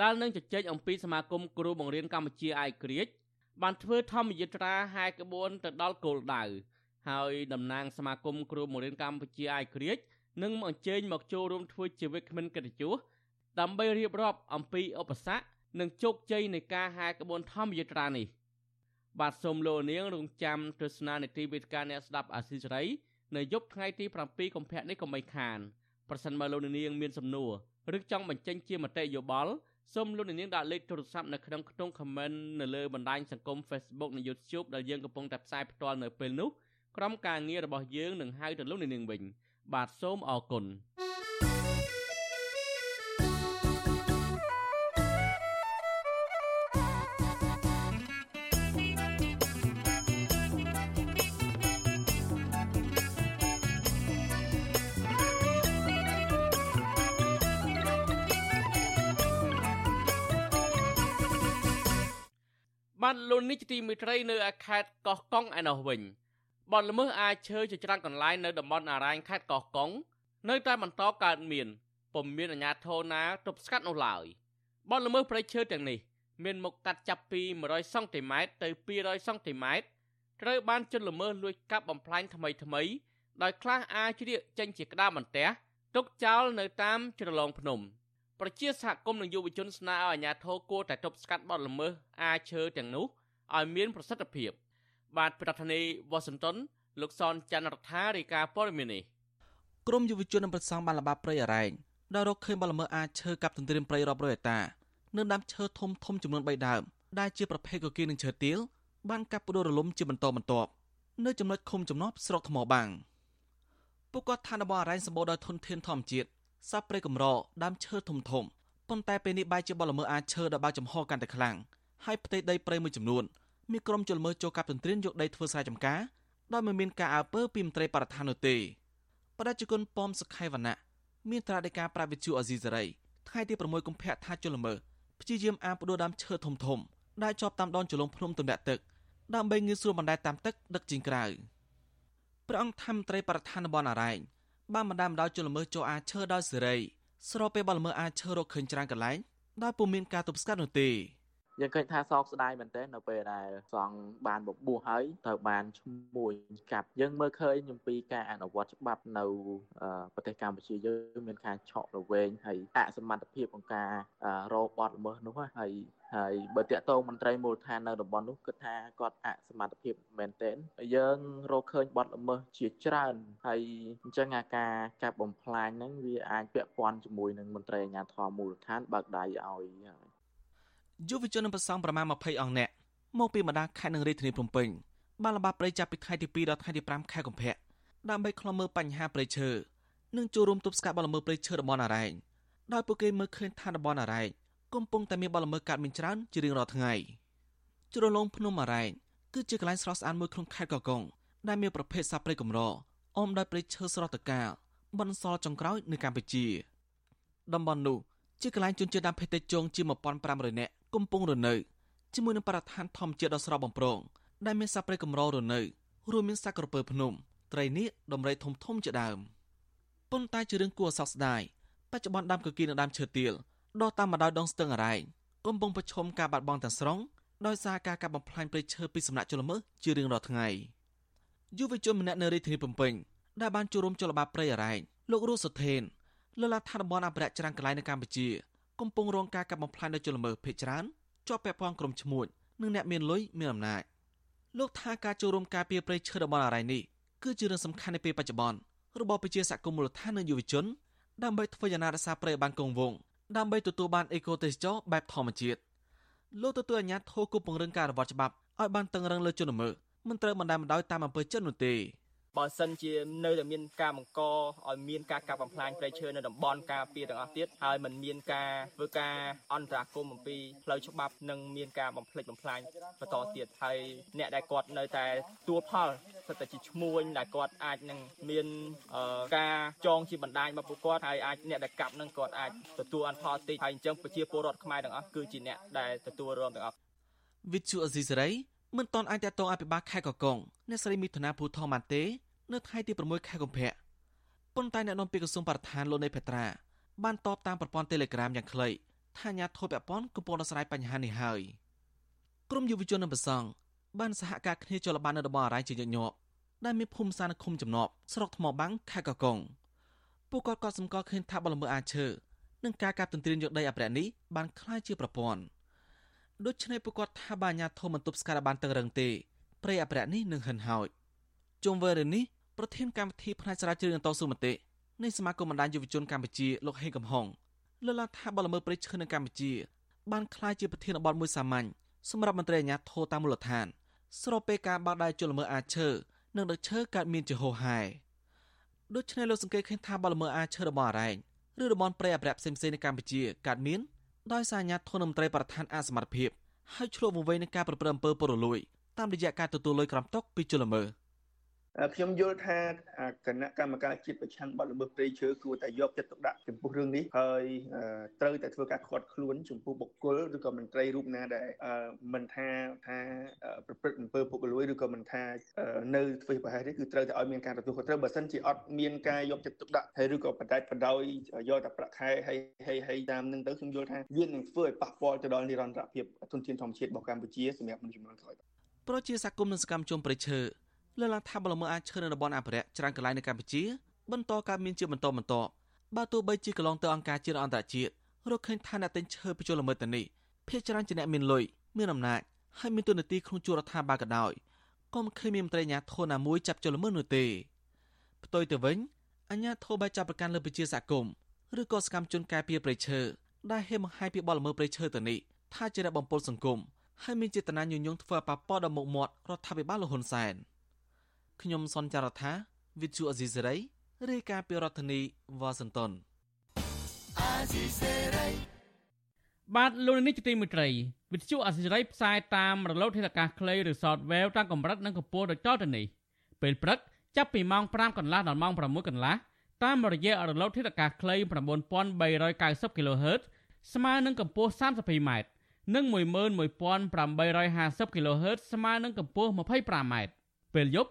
ដែលនឹងជជែកអំពីសមាគមគ្រូបង្រៀនកម្ពុជាអាយក្រិចបានធ្វើធម្មយាត្រាហែក្បួនទៅដល់គោលដៅ ហើយតំណាងសមាគមគ្រូបង្រៀនកម្ពុជាអាយក្រិចនឹងអញ្ជើញមកចូលរួមធ្វើជាវិក្កាមិនកិត្តិយសដើម្បីរៀបរាប់អំពីឧបសគ្គនិងជោគជ័យនៃការហែក្បួនធម្មយាត្រានេះបាទសូមលោកនាងរងចាំទស្សនានីតិវិទ្យាអ្នកស្ដាប់អាស៊ីសេរីនៅយប់ថ្ងៃទី7កុម្ភៈនេះកុំបីខានប្រសិនបើលោកនាងមានសំណួរឬចង់បញ្ចេញជាមតិយោបល់សូមលោកនាងដាក់លេខទូរស័ព្ទនៅក្នុងខ្ទង់ comment នៅលើបណ្ដាញសង្គម Facebook និង YouTube ដែលយើងកំពុងតែផ្សាយផ្ទាល់នៅពេលនេះ ក្រុមការងាររបស់យើងនឹងហៅទៅលោកនាងវិញ បាទសូមអរគុណបានលោកនេះជាទីមេត្រីនៅឯខេត្តកោះកុងឯណោះវិញ បទល្មើសអាចឈើជាច្រើនកន្លែងនៅតំបន់អរ៉ាញខេត្តកោះកុងនៅតែបន្តកើតមានពុំមានអាជ្ញាធរណាទប់ស្កាត់នោះឡើយបទល្មើសព្រៃឈើទាំងនេះមានមុខកាត់ចាប់ពី100សង់ទីម៉ែត្រទៅ200សង់ទីម៉ែត្រត្រូវបានជនល្មើសលួចកាប់បំផ្លាញថ្មីថ្មីដោយខ្លះអាចជ្រៀកចេញជាក្តារបន្ទះទុកចោលនៅតាមជ្រលងភ្នំប្រជាសហគមន៍និងយុវជនស្នើឲ្យអាជ្ញាធរគួរតែទប់ស្កាត់បទល្មើសអាឈើទាំងនោះឲ្យមានប្រសិទ្ធភាព បាទប្រធានាធិបតីវ៉ាស៊ីនតោនលោកសនច័ន្ទរដ្ឋារាយការណ៍ព័ត៌មាននេះក្រមយុវជននិងប្រសង់បានលបាព្រៃអរ៉ែងដែលរកឃើញបលល្មើសអាចឈើកັບទន្ទ្រានព្រៃរាប់រយហិកតានៅដើមឈើធំធំចំនួន3ដើមដែលជាប្រភេទកគៀននិងឈើទាលបានកាប់ផ្ដួលរលំជាបន្តបន្ទាប់នៅចំណុចឃុំចំណប់ស្រុកថ្មបាំងពួកគាត់ឋានរបស់អរ៉ែងសម្បូរដោយធនធានធម្មជាតិសត្វព្រៃកម្រដើមឈើធំធំប៉ុន្តែពេលនេះបែរជាបលល្មើសអាចឈើដល់បើកចំហកាន់តែខ្លាំងហើយផ្ទៃដីព្រៃមួយចំនួន មានក្រុមជលមើចូលកាប់ទន្ទ្រានយកដីធ្វើស្រែចម្ការដោយមិនមានការអើពើពីមន្ត្រីបរដ្ឋាននោះទេបដិជគុណប៉មសុខៃវណ្ណៈមានត្រាដីកាប្រាវិជូអាស៊ីសេរីថ្ងៃទី6កុម្ភៈថាជលមើព្យាយាមអាបដួលដើមឈើធំធំដែលជាប់តាមដងជលងភ្នំទម្លាក់ទឹកដើម្បីងាយស្រួលបណ្ដែតតាមទឹកដឹកជិញក្រៅព្រះអង្គធម្មត្រីបរដ្ឋានបនអរ៉ែងបានបណ្ដាលមកដល់ជលមើចូលអាឈើដោយសេរីស្របពេលបលល្មើសអាចឈើរកឃើញច្រើនកន្លែងដោយពុំមានការទប់ស្កាត់នោះទេ យើងឃើញថាសោកស្ដាយមែនទែននៅពេលដែលសង្ឃបានបបួសហើយត្រូវបានឈ្មោះកាប់យើងមើលឃើញអំពីការអនុវត្តច្បាប់នៅប្រទេសកម្ពុជាយើងមានការឆក់រវែងហើយអសមត្ថភាពក្នុងការរោបបទល្មើសនោះហើយហើយបើតាក់ទងមន្ត្រីមូលដ្ឋាននៅតំបន់នោះគិតថាគាត់អសមត្ថភាពមែនទែនយើងរកឃើញបទល្មើសជាច្រើនហើយអញ្ចឹងអាការកាប់បំផ្លាញហ្នឹងវាអាចពាក់ព័ន្ធជាមួយនឹងមន្ត្រីអាជ្ញាធរមូលដ្ឋានបើកដៃឲ្យ យុវជននិងប្រសង់ប្រមាណ20អង្គអ្នកមកពីបណ្ដាខេត្តនិងរាជធានីភ្នំពេញបានល្បាតព្រៃចាប់ពីខែទី2ដល់ខែទី5ខែកុម្ភៈដើម្បីខ្លំមើលបញ្ហាព្រៃឈើនិងចូលរួមទប់ស្កាត់បទល្មើសព្រៃឈើតំបន់អរ៉ែងដោយពួកគេមើលឃើញថាតំបន់អរ៉ែងកំពុងតែមានបទល្មើសកើតមានច្រើនជារៀងរាល់ថ្ងៃជ្រលងភ្នំអរ៉ែងគឺជាកន្លែងស្រស់ស្អាតមួយក្នុងខេត្តកកុងដែលមានប្រភេទសត្វព្រៃកម្រអមដោយព្រៃឈើស្រស់តកាលបន្សល់ចុងក្រោយនៅកម្ពុជាតំបន់នោះ ជាកន្លែងជនជាតិដើមភាគតិចជងជា1500នាក់កំពុងរនៅជាមួយនឹងបរិស្ថានធម្មជាតិដ៏ស្រស់បំព្រងដែលមានសត្វព្រៃកម្ររនៅរួមមានសត្វក្រពើភ្នំត្រីនាគដំរីធំធំជាដើមប៉ុន្តែជារឿងគួរឲ្យសោកស្ដាយបច្ចុប្បន្នដើមកគីនិងដើមឈើទាលដកតាមបណ្ដោយដងស្ទឹងអរ៉ែងកំពុងប្រឈមការបាត់បង់ទាំងស្រុងដោយសារការកាប់បំផ្លាញព្រៃឈើពីសំណាក់ជនល្មើសជារៀងរាល់ថ្ងៃយុវជនម្នាក់នៅរាជធានីភ្នំពេញដែលបានចូលរួមចលនាព្រៃអរ៉ែងលោករស់សុធេន លើឡាថាតំបន់អភិរក្សច្រាំងកន្លែងនៅកម្ពុជាកំពុងរងការកាប់បំផ្លាញដោយជនល្មើសភេទច្រើនជាប់ពាក់ព័ន្ធក្រុមឈ្មួញនិងអ្នកមានលុយមានអំណាចលោកថាការចូលរួមការពារព្រៃឈើតំបន់អរ៉ៃនេះគឺជារឿងសំខាន់នៅពេលបច្ចុប្បន្នរបស់ប្រជាសហគមន៍មូលដ្ឋាននិងយុវជនដើម្បីធ្វើយ៉ាងណារក្សាព្រៃបានគង់វង្សដើម្បីទទួលបានអេកូទេសចរបែបធម្មជាតិលោកទទួលអាជ្ញាធរគូពង្រឹងការអនុវត្តច្បាប់ឲ្យបានតឹងរឹងលើជនល្មើសមិនត្រូវបណ្ដាលមកដោយតាមអំពើចិត្តនោះទេ បើសិនជានៅតែមានការបង្កឲ្យមានការកាប់បំផ្លាញព្រៃឈើនៅតំបន់ការពារទាំងអស់ទៀតហើយมันមានការធ្វើការអន្តរាគមន៍អំពីផ្លូវច្បាប់និងមានការបំផ្លិចបំផ្លាញបន្តទៀតហើយអ្នកដែលគាត់នៅតែទួលផលសិតតែជាឈ្មួញដែលគាត់អាចនឹងមានការចងជាបណ្ដាញរបស់ពួកគាត់ហើយអាចអ្នកដែលកាប់នឹងគាត់អាចទទួលអន្តផលតិចហើយអញ្ចឹងប្រជាពលរដ្ឋខ្មែរទាំងអស់គឺជាអ្នកដែលទទួលរងទាំងអស់វិទ្យុអេស៊ីសេរី មិនទាន់អាចតតងអភិបាលខេត្តកកុងអ្នកស្រីមិថុនាភូថងបានទេនៅថ្ងៃទី6ខែកុម្ភៈប៉ុន្តែអ្នកនាំពាក្យក្រសួងបរិស្ថានលោកនៃភេត្រាបានតបតាមប្រព័ន្ធ Telegram យ៉ាងខ្លីថាអាញាធិបពពន់កំពុងដោះស្រាយបញ្ហានេះហើយក្រមយុវជននិងប្រសង់បានសហការគ្នាចូលល្បាតនៅតំបន់អរ៉ៃជាញឹកញាប់ដែលមានភូមិសានឃុំចំណប់ស្រុកថ្មបាំងខេត្តកកុងពួកគាត់ក៏សម្គាល់ឃើញថាបលល្មើអាឈើនិងការកាប់ទន្ទ្រានយកដីអភិរក្សនេះបានក្លាយជាប្រព័ន្ធ។ ដូច្នេះពួកគាត់ថាបាអាញាធមមិនទប់ស្កាត់បានតឹងរឹងទេព្រៃអភិរក្សនេះនឹងហិនហោចជុំវិញរឿងនេះប្រធានកម្មវិធីផ្នែកស្រាវជ្រាវនឹងតស៊ូមតិនៃសមាគមបណ្ដាញយុវជនកម្ពុជាលោកហេងកំហុងលើកឡើងថាបលល្មើសព្រៃឈើនៅកម្ពុជា បានក្លាយជាប្រធានបទមួយសាមញ្ញសម្រាប់មន្ត្រីអាជ្ញាធរតាមមូលដ្ឋាន ស្របពេលការបើកដៃជលល្មើសអាឈើនិងដឹកឈើកើតមានជាហូរហែដូច្នេះលោកសង្កេតឃើញថាបលល្មើសអាឈើរបស់អរ៉ែងឬរបងព្រៃអភិរក្សផ្សេងៗនៅកម្ពុជាកើតមាន ដោយសារអាជ្ញាធរមន្ត្រីប្រធានអសមត្ថភាពហើយឆ្លុះវង្វេងនឹងការប្រព្រឹត្តអំពើពុករលួយតាមរយៈការទទួលលុយក្រំតុកពីជលល្មើស ខ្ញុំយល់ថាគណៈកម្មការជាតិប្រឆាំងបទល្មើសព្រៃឈើគួរតែយកចិត្តទុកដាក់ចំពោះរឿងនេះហើយត្រូវតែធ្វើការខាត់ខ្លួនចំពោះបុគ្គលឬក៏មន្ត្រីរូបណាដែលមិនថាថាប្រព្រឹត្តអំពើពុករលួយឬក៏មិនថានៅធ្វើប្រហែសនេះគឺត្រូវតែឲ្យមានការទទួលខុសត្រូវបើសិនជាអត់មានការយកចិត្តទុកដាក់ហើយឬក៏បដិបដោយយកតែប្រាក់ខែហើយហើយហើយតាមនឹងទៅខ្ញុំយល់ថាវានឹងធ្វើឲ្យប៉ះពាល់ទៅដល់និរន្តរភាពធនធានធម្មជាតិរបស់កម្ពុជាសម្រាប់មនុស្សចំនួនក្រោយប្រជាសកម្មនិងសកម្មជនប្រៃឈើ លើកឡើងថាបលល្មើសអាចឈើនៅតំបន់អភិរក្សច្រើនកន្លែងនៅកម្ពុជា បន្តកើតមានជាបន្តបន្ទាប់បើទោះបីជាកន្លងទៅអង្គការជាតិអន្តរជាតិរកឃើញថាអ្នកទិញឈើពីជនល្មើសទៅនេះភាគច្រើនជាអ្នកមានលុយមានអំណាចហើយមានទូនាទីក្នុងជួររដ្ឋាភិបាលក៏ដោយក៏មិនឃើញមានមន្ត្រីអាជ្ញាធរណាមួយចាប់ជនល្មើសនោះទេផ្ទុយទៅវិញអាជ្ញាធរបែរចាប់ប្រកាន់លើប្រជាសហគមន៍ឬក៏សកម្មជនការពារព្រៃឈើដែលហេបង្ហាយពីបលល្មើសព្រៃឈើទៅនេះថាជាអ្នកបំពុលសង្គមហើយមានចេតនាញុយញងធ្វើឲ្យប៉ះពាល់ដល់មុខមាត់រដ្ឋាភិបាលលហ៊ុនសែន។ ខ្ញុំសនចាររថាវិទ្យុអេស៊ីសេរីរាយការណ៍ពីរដ្ឋធានីវ៉ាស៊ីនតោនបាទលោកនេះជាទីមេត្រីវិទ្យុអសិរ័យផ្សាយតាមរលកធាតុអាកាសខ្លីឬ Shortwave តាមកម្រិតនិងកម្ពស់ដូចតទៅនេះពេលព្រឹកចាប់ពីម៉ោង5កន្លះដល់ម៉ោង6កន្លះតាមរយៈរលកធាតុអាកាសខ្លី9390 kHz ស្មើនឹងកម្ពស់ 32m និង11850 kHz ស្មើនឹងកម្ពស់ 25m ពេលយប់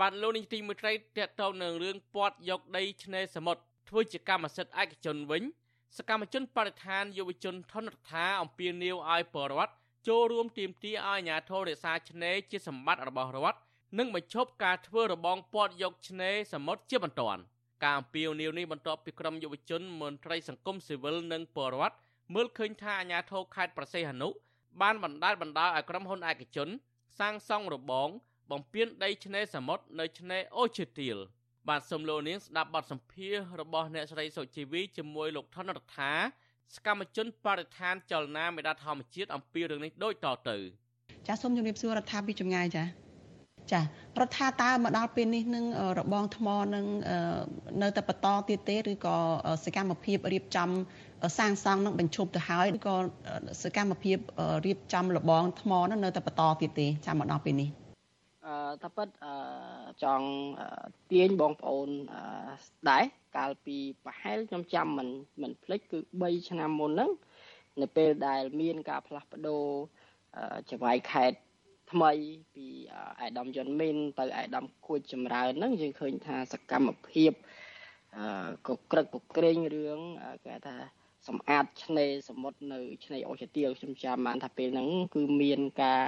បាទលោកនាយទីមួយត្រីតកតងនឹងរឿងពាត់យកដីឆ្នេរសមុទ្រធ្វើជាកម្មសិទ្ធិឯកជនវិញ សកម្មជនបរិស្ថានយុវជនធនរដ្ឋាអំពាវនាវឲ្យបរដ្ឋចូលរួមទាមទារឲ្យអាជ្ញាធររក្សាឆ្នេរជាសម្បត្តិរបស់រដ្ឋនិងបញ្ឈប់ការធ្វើរបងពាត់យកឆ្នេរសមុទ្រជាបន្ទាន់ការអំពាវនាវនេះបន្ទាប់ពីក្រុមយុវជនមន្ត្រីសង្គមស៊ីវិលនិងបរដ្ឋមើលឃើញថាអាជ្ញាធរខេត្តប្រសេះហនុបានបណ្ដាលបណ្ដោយឲ្យក្រុមហ៊ុនឯកជនសាងសង់របង បំពេញដីឆ្នេរសមុទ្រនៅឆ្នេរអូឈើទាលបាទសូមលោកនាងស្ដាប់បទសម្ភាសរបស់អ្នកស្រីសុជីវីជាមួយលោកថនរដ្ឋាសកម្មជនបរិស្ថានចលនាមេដាធម្មជាតិអំពីរឿងនេះដូចតទៅ ចាសូមជម្រាបសួររដ្ឋាភិបាលចម្ងាយចាចារដ្ឋាតើមកដល់ពេលនេះនឹងរបងថ្មនឹងនៅតែបន្តទៀតទេឬក៏សកម្មភាពរៀបចំសាងសង់នឹងបញ្ឈប់ទៅហើយឬក៏សកម្មភាពរៀបចំរបងថ្មនឹងនៅតែបន្តទៀតទេចាំមកដល់ពេលនេះ តាពិតចង់ទាញបងប្អូនដែរកាលពីប្រហែលខ្ញុំចាំមិនមិនភ្លេចគឺ3ឆ្នាំមុនហ្នឹងនៅពេលដែលមានការផ្លាស់ប្ដូរចង្វាយខេត្តថ្មីពីអាយដាមយុនមីនទៅអាយដាមគួចចម្រើនហ្នឹងយើងឃើញថាសកម្មភាពក៏ក្រឹកក៏ក្រែងរឿងគេថាសម្អាតឆ្នេរសមុទ្រនៅឆ្នេរអូឈើទាលខ្ញុំចាំបានថាពេលហ្នឹងគឺមានការ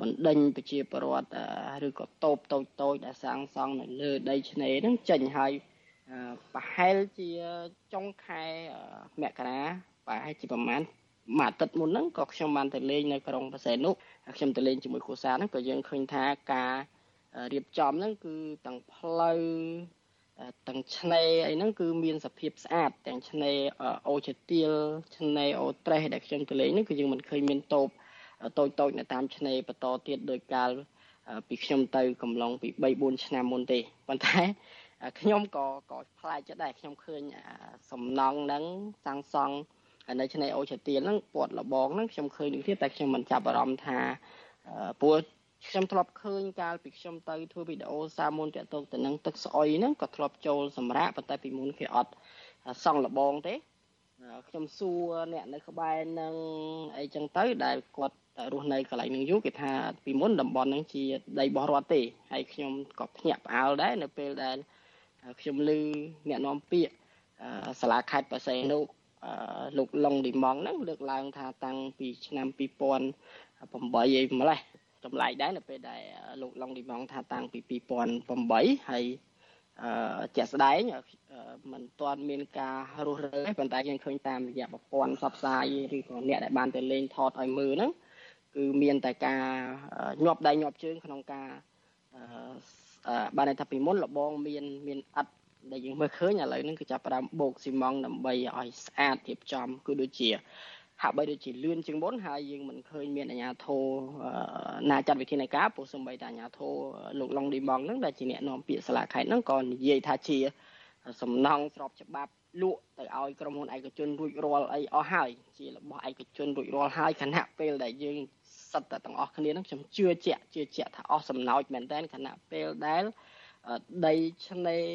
បណ្ដេញប្រជាពលរដ្ឋឬក៏តូបតូចតូចដែលសាងសង់នៅលើដីឆ្នេរហ្នឹងចេញហើយប្រហែលជាចុងខែមករាប្រហែលជាប្រហែលមួយអាទិត្យមុនហ្នឹងក៏ខ្ញុំបានទៅលេងនៅក្រុងបរសែននោះខ្ញុំទៅលេងជាមួយគ្រួសារហ្នឹងក៏យើងឃើញថាការរៀបចំហ្នឹងគឺទាំងផ្លូវទាំងឆ្នេរអីហ្នឹងគឺមានសភាពស្អាតទាំងឆ្នេរអូជទៀលឆ្នេរអូត្រេសដែលខ្ញុំទៅលេងហ្នឹងគឺយើងមិនឃើញមានតូប តូចតូចនៅតាមឆ្នេរបន្តទៀតដោយកាលពីខ្ញុំទៅកំឡុងពី3 4ឆ្នាំមុនទេប៉ុន្តែខ្ញុំក៏ក៏ខ្លាចចិត្តដែរខ្ញុំឃើញសំណង់ហ្នឹងសាងសង់នៅឆ្នេរអូឆាទៀនហ្នឹងពាត់លបងហ្នឹងខ្ញុំឃើញនឹងទៀតតែខ្ញុំមិនចាប់អារម្មណ៍ថាព្រោះខ្ញុំធ្លាប់ឃើញកាលពីខ្ញុំទៅធ្វើវីដេអូសាមុនតាក់ទងទៅនឹងទឹកស្អុយហ្នឹងក៏ធ្លាប់ចូលសម្រាប់ប៉ុន្តែពីមុនគេអត់សង់លបងទេខ្ញុំសួរអ្នកនៅក្បែរនឹងអីចឹងទៅដែលគាត់ រស់នៅកន្លែងនឹងយូរគេថាពីមុនតំបន់ហ្នឹងជាដីបោះរដ្ឋទេហើយខ្ញុំក៏ភ្ញាក់ផ្អើលដែរនៅពេលដែលខ្ញុំឮអ្នកនាំពាក្យសាលាខេត្តបរសៃនុលោកឡុងឌីម៉ងហ្នឹងលើកឡើងថាតាំងពីឆ្នាំ2008អីម្លេះចម្លែកដែរនៅពេលដែលលោកឡុងឌីម៉ងថាតាំងពី2008ហើយអឺជាក់ស្ដែងมันទាន់មានការរស់រើប៉ុន្តែយើងឃើញតាមរយៈប្រព័ន្ធផ្សព្វផ្សាយឬក៏អ្នកដែលបានទៅលេងថតឲ្យមើលហ្នឹង គឺមានតែការញាប់ដៃញាប់ជើងក្នុងការអឺបានថាពីមុនលបងមានមានអត់ដែលយើងមើលឃើញឥឡូវហ្នឹងគឺចាប់ផ្ដើមបូកស៊ីម៉ងដើម្បីឲ្យស្អាតរៀបចំគឺដូចជាហាក់បីដូចជាលឿនជាងមុនហើយយើងមិនឃើញមានអាជ្ញាធរណាចាត់វិធានការព្រោះសំបីតែអាជ្ញាធរលោកឡុងឌីម៉ងហ្នឹងដែលជាអ្នកនាំពាក្យសាលាខេត្តហ្នឹងក៏និយាយថាជាសំណង់ស្របច្បាប់ លក់ទៅឲ្យក្រុមហ៊ុនឯកជនរួចរាល់អីអស់ហើយជារបស់ឯកជនរួចរាល់ហើយខណៈពេលដែលយើងសិតតែទាំងអស់គ្នាហ្នឹងខ្ញុំជឿជាក់ជឿជាក់ថាអស់សំណោចមែនតើខណៈពេលដែលដីឆ្នេរ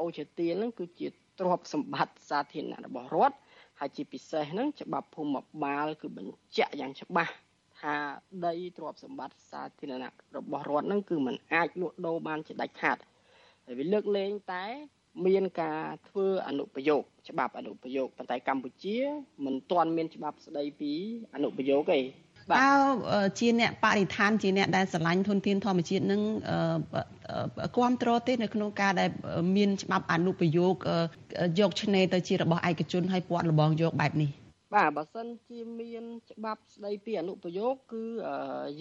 អូជាទៀនហ្នឹងគឺជាទ្រព្យសម្បត្តិសាធារណៈរបស់រដ្ឋហើយជាពិសេសហ្នឹងច្បាប់ភូមិបាលគឺបញ្ជាក់យ៉ាងច្បាស់ថាដីទ្រព្យសម្បត្តិសាធារណៈរបស់រដ្ឋហ្នឹងគឺมันអាចលក់ដូរបានជាដាច់ខាតហើយវាលើកលែងតែ មានការធ្វើអនុប្រយោគច្បាប់អនុប្រយោគប៉ុន្តែកម្ពុជាមិនទាន់មានច្បាប់ស្ដីពីអនុប្រយោគទេតើជាអ្នកបរិស្ថានជាអ្នកដែលស្រឡាញ់ធនធានធម្មជាតិនឹងគ្រប់គ្រងទេនៅក្នុងការដែលមានច្បាប់អនុប្រយោគយកឆ្នេរទៅជារបស់ឯកជនឲ្យពាត់លបងយកបែបនេះ បាទបើសិនជាមានច្បាប់ស្ដីពីអនុប្រយោគគឺ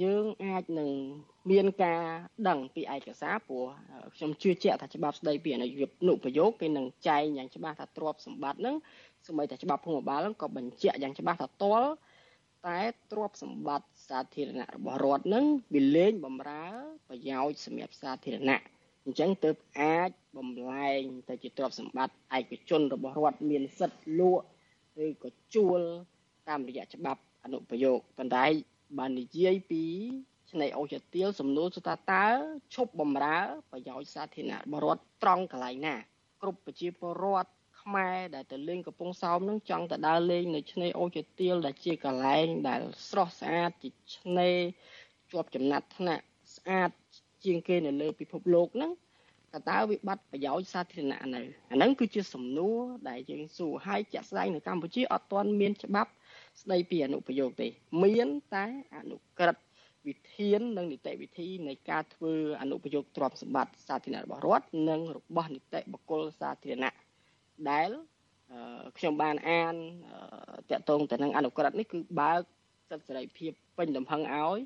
យើងអាចនឹងមានការដឹងពីឯកសារព្រោះខ្ញុំជឿជាក់ថាច្បាប់ស្ដីពីអនុប្រយោគគេនឹងចែងយ៉ាងច្បាស់ថាទ្រព្យសម្បត្តិហ្នឹងសម្បីតែច្បាប់ភូមិបាលហ្នឹងក៏បញ្ជាក់យ៉ាងច្បាស់ថាតលតែទ្រព្យសម្បត្តិសាធារណៈរបស់រដ្ឋនឹងវាលែងបំរើប្រយោជន៍សម្រាប់សាធារណៈអញ្ចឹងទើបអាចបំលែងទៅជាទ្រព្យសម្បត្តិឯកជនរបស់រដ្ឋមានសិទ្ធិលក់ ឬក៏ជួលតាមរយៈច្បាប់អនុប្រយោគប៉ុន្តែបាននិយាយពីឆ្នៃអូចទៀលសំណួរសុថាតើឈប់បំរើប្រយោជន៍សាធារណៈរបស់រដ្ឋត្រង់កន្លែងណា គ្រប់ប្រជាពលរដ្ឋខ្មែរដែលទៅលេងកំពង់សោមនឹងចង់ទៅដើរលេងនៅឆ្នេរអូជាទៀលដែលជាកន្លែងដែលស្រស់ស្អាតជាឆ្នេរជាប់ចំណាត់ថ្នាក់ស្អាតជាងគេនៅលើពិភពលោកហ្នឹង តើតើវាបាត់ប្រយោជន៍សាធារណៈនៅអាហ្នឹងគឺជាសំណួរដែលយើងសួរហើយជាក់ស្ដែងនៅកម្ពុជាអត់ទាន់មានច្បាប់ស្ដីពីអនុប្រយោគទេ មានតែអនុក្រឹត្យវិធាននិងនីតិវិធីនៃការធ្វើអនុប្រយោគទ្រព្យសម្បត្តិសាធារណៈរបស់រដ្ឋនិងរបស់នីតិបុគ្គលសាធារណៈដែលខ្ញុំបានអានតកតងទៅនឹងអនុក្រឹត្យនេះគឺបើកសិទ្ធិសេរីភាពពេញលំហឹងឲ្យ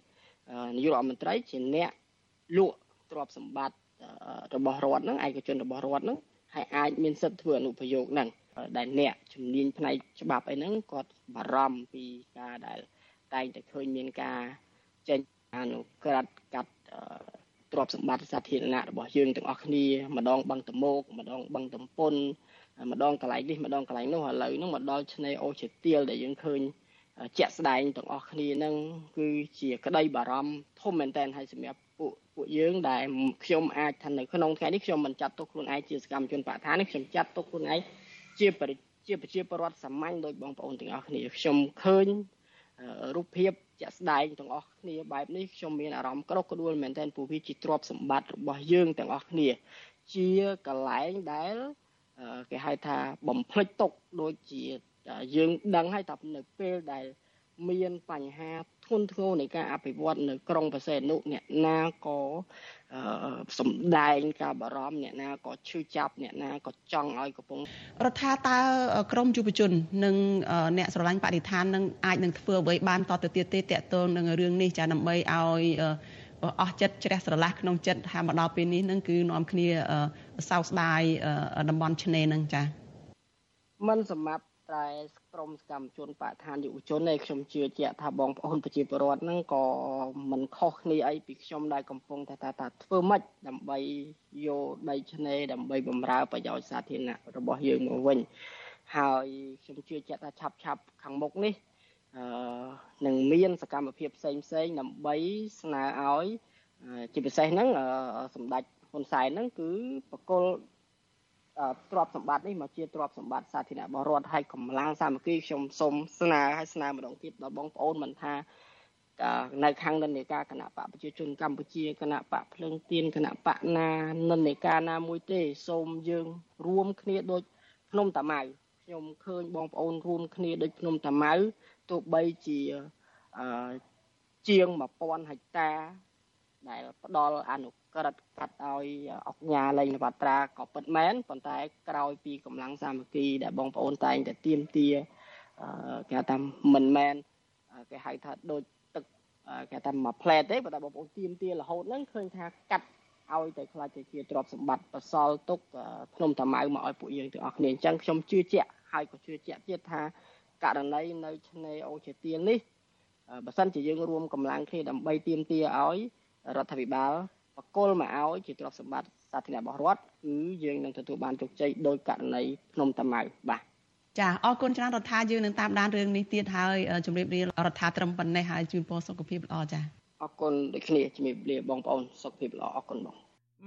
នាយករដ្ឋមន្ត្រីជាអ្នកលក់ទ្រព្យសម្បត្តិ របស់រដ្ឋហ្នឹងឯកជនរបស់រដ្ឋហ្នឹងហើយអាចមានសិទ្ធិធ្វើអនុប្រយោគហ្នឹងដែលអ្នកជំនាញផ្នែកច្បាប់អីហ្នឹងគាត់បារម្ភពីការដែលតែងតែឃើញមានការចេញអនុក្រឹត្យកាត់ទ្រព្យសម្បត្តិសាធារណៈរបស់យើងទាំងអស់គ្នាម្ដងបឹងតមោកម្ដងបឹងតំពុនម្ដងកន្លែងនេះម្ដងកន្លែងនោះឥឡូវហ្នឹងមកដល់ឆ្នេរអូជាទៀលដែលយើងឃើញ ជាក់ស្ដែងទាំងអស់គ្នាហ្នឹងគឺជាក្តីបារម្ភធំមែនតើហើយសម្រាប់ពួកពួកយើងដែលខ្ញុំអាចថានៅក្នុងថ្ងៃនេះខ្ញុំមិនចាត់ទុកខ្លួនឯងជាសកម្មជនបរិស្ថាននេះខ្ញុំចាត់ទុកខ្លួនឯងជាជាប្រជាពលរដ្ឋសាមញ្ញដោយបងប្អូនទាំងអស់គ្នាខ្ញុំឃើញរូបភាពជាក់ស្ដែងទាំងអស់គ្នាបែបនេះខ្ញុំមានអារម្មណ៍ក្រោកក្ដួលមែនទែនព្រោះវាជាទ្រព្យសម្បត្តិរបស់យើងទាំងអស់គ្នា ជាកន្លែងដែលគេហៅថាបំភ្លេចទុកដូចជា យើងដឹងហើយថានៅពេលដែលមានបញ្ហាធ្ងន់ធ្ងរនៃការអភិវឌ្ឍនៅក្រុងបរសេនុអ្នកណាក៏សំដែងការបារម្ភអ្នកណាក៏ឈឺចាប់អ្នកណាក៏ចង់ឲ្យកំពុងរដ្ឋាតើក្រមយុវជននិងអ្នកស្រឡាញ់បរិស្ថាននឹងអាចនឹងធ្វើអ្វីបានតទៅទៀតទេតកតងនឹងរឿងនេះចាដើម្បីឲ្យអស់ចិត្តជ្រះស្រឡះក្នុងចិត្តថាមកដល់ពេលនេះនឹងគឺនាំគ្នាសោកស្ដាយតំបន់ឆ្នេរនឹងចាมันសម្រាប់ តែក្រមសកម្មជនបរិស្ថានយុវជនឯខ្ញុំជឿជាក់ថាបងប្អូនប្រជាពលរដ្ឋហ្នឹងក៏មិនខុសគ្នាអីពីខ្ញុំដែលកំពុងតែថាធ្វើម៉េចដើម្បីយកដីឆ្នេរដើម្បីបម្រើប្រយោជន៍សាធារណៈរបស់យើងមកវិញហើយខ្ញុំជឿជាក់ថាឆាប់ឆាប់ខាងមុខនេះអឺនឹងមានសកម្មភាពផ្សេងផ្សេងដើម្បីស្នើឲ្យជាពិសេសហ្នឹងសម្ដេចហ៊ុនសែនហ្នឹងគឺបកគល ទ្រព្យសម្បត្តិនេះមកជាទ្រព្យសម្បត្តិសាធារណៈរបស់រដ្ឋហើយកម្លាំងសាមគ្គីខ្ញុំសូមស្នើឲ្យស្នើម្ដងទៀតដល់បងប្អូនមិនថានៅខាងនិន្នាការគណៈបកប្រជាជនកម្ពុជាគណៈបកភ្លើងទៀនគណៈបកណានិន្នាការណាមួយទេសូមយើងរួមគ្នាដូចភ្នំតាម៉ៅខ្ញុំឃើញបងប្អូនរួមគ្នាដូចភ្នំតាម៉ៅទោះបីជាជាង1000ហិកតា ដែលផ្ដល់អនុក្រិតកាត់ឲ្យអុកញ៉ាលេងនវត្រាក៏ពិតមែនប៉ុន្តែក្រោយពីកម្លាំងសាមគ្គីដែលបងប្អូនតែងតែទៀមទាគេថាមិនមែនគេហៅថាដូចទឹកគេថាមួយផ្លែតទេប៉ុន្តែបងប្អូនទៀមទារហូតហ្នឹងឃើញថាកាត់ឲ្យតែខ្លាចទៅជាទ្រព្យសម្បត្តិបសល់ទុកភ្នំតាម៉ៅមកឲ្យពួកយើងទាំងអស់គ្នាអញ្ចឹងខ្ញុំជឿជាក់ហើយក៏ជឿជាក់ទៀតថាករណីនៅឆ្នេរអូជាទៀននេះបើសិនជាយើងរួមកម្លាំងគ្នាដើម្បីទៀមទាឲ្យ រដ្ឋាភិបាលបកគលមកឲ្យជាទ្រព្យសម្បត្តិសាធារណៈរបស់រដ្ឋគឺយើងនឹងទទួលបានជោគជ័យដោយករណីភ្នំតាម៉ៅបាទចាអរគុណច្រើនរដ្ឋាយើងនឹងតាមដានរឿងនេះទៀតហើយជម្រាបលារដ្ឋាត្រឹមប៉ុណ្ណេះហើយជូនពរសុខភាពល្អចាអរគុណដូចគ្នាជម្រាបលាបងប្អូនសុខភាពល្អអរគុណបង